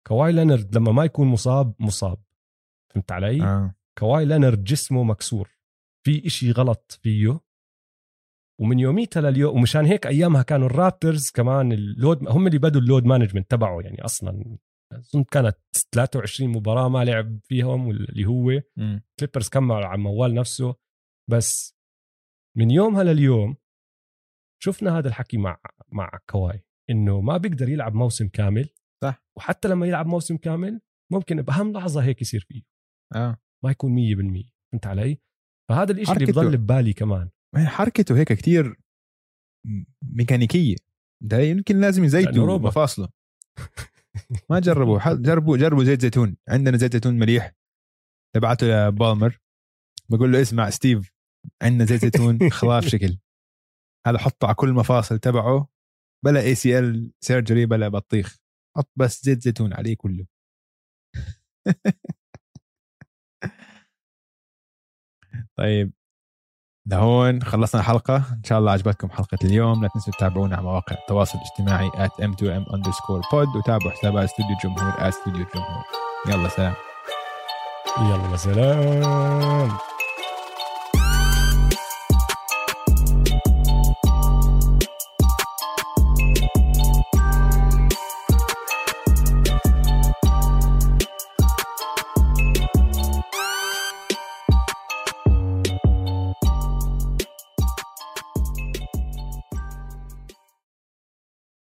[SPEAKER 1] كواي لينارد لما ما يكون مصاب مصاب. فهمت علي؟
[SPEAKER 2] آه.
[SPEAKER 1] كواي لينارد جسمه مكسور في إشي غلط فيه ومن يوميتها لليوم ومشان هيك أيامها كانوا الرابترز كمان ال load هم اللي بدوا ال load management تبعه يعني أصلا أظن كانت 23 مباراة ما لعب فيهم اللي هو. كليبرز كمل على موال نفسه بس من يومها لليوم شفنا هذا الحكي مع مع كواي إنه ما بيقدر يلعب موسم كامل
[SPEAKER 2] صح.
[SPEAKER 1] وحتى لما يلعب موسم كامل ممكن بأهم لحظة هيك يصير فيه
[SPEAKER 2] آه.
[SPEAKER 1] ما يكون 100% فهمت علي؟ فهذا الإشي اللي. بضل ببالي كمان.
[SPEAKER 2] حركته هيك كتير ميكانيكية ده يمكن لازم يزيتوا. مفاصله. ما جربوا جربوا جربوا زيت زيتون. عندنا زيت زيتون مليح تبعته لبالمر. بقول له اسمع ستيف عندنا زيت زيتون خلاف شكل. هذا حطه على كل المفاصل تبعه بلا ACL surgery بلا بطيخ. حط بس زيت زيتون عليه كله. طيب لهون خلصنا الحلقة. إن شاء الله عجبتكم حلقة اليوم. لا تنسوا تتابعونا على مواقع التواصل الاجتماعي at m2m underscore pod وتابعوا حسابات استوديو الجمهور at استوديو الجمهور يلا سلام.
[SPEAKER 1] يلا سلام.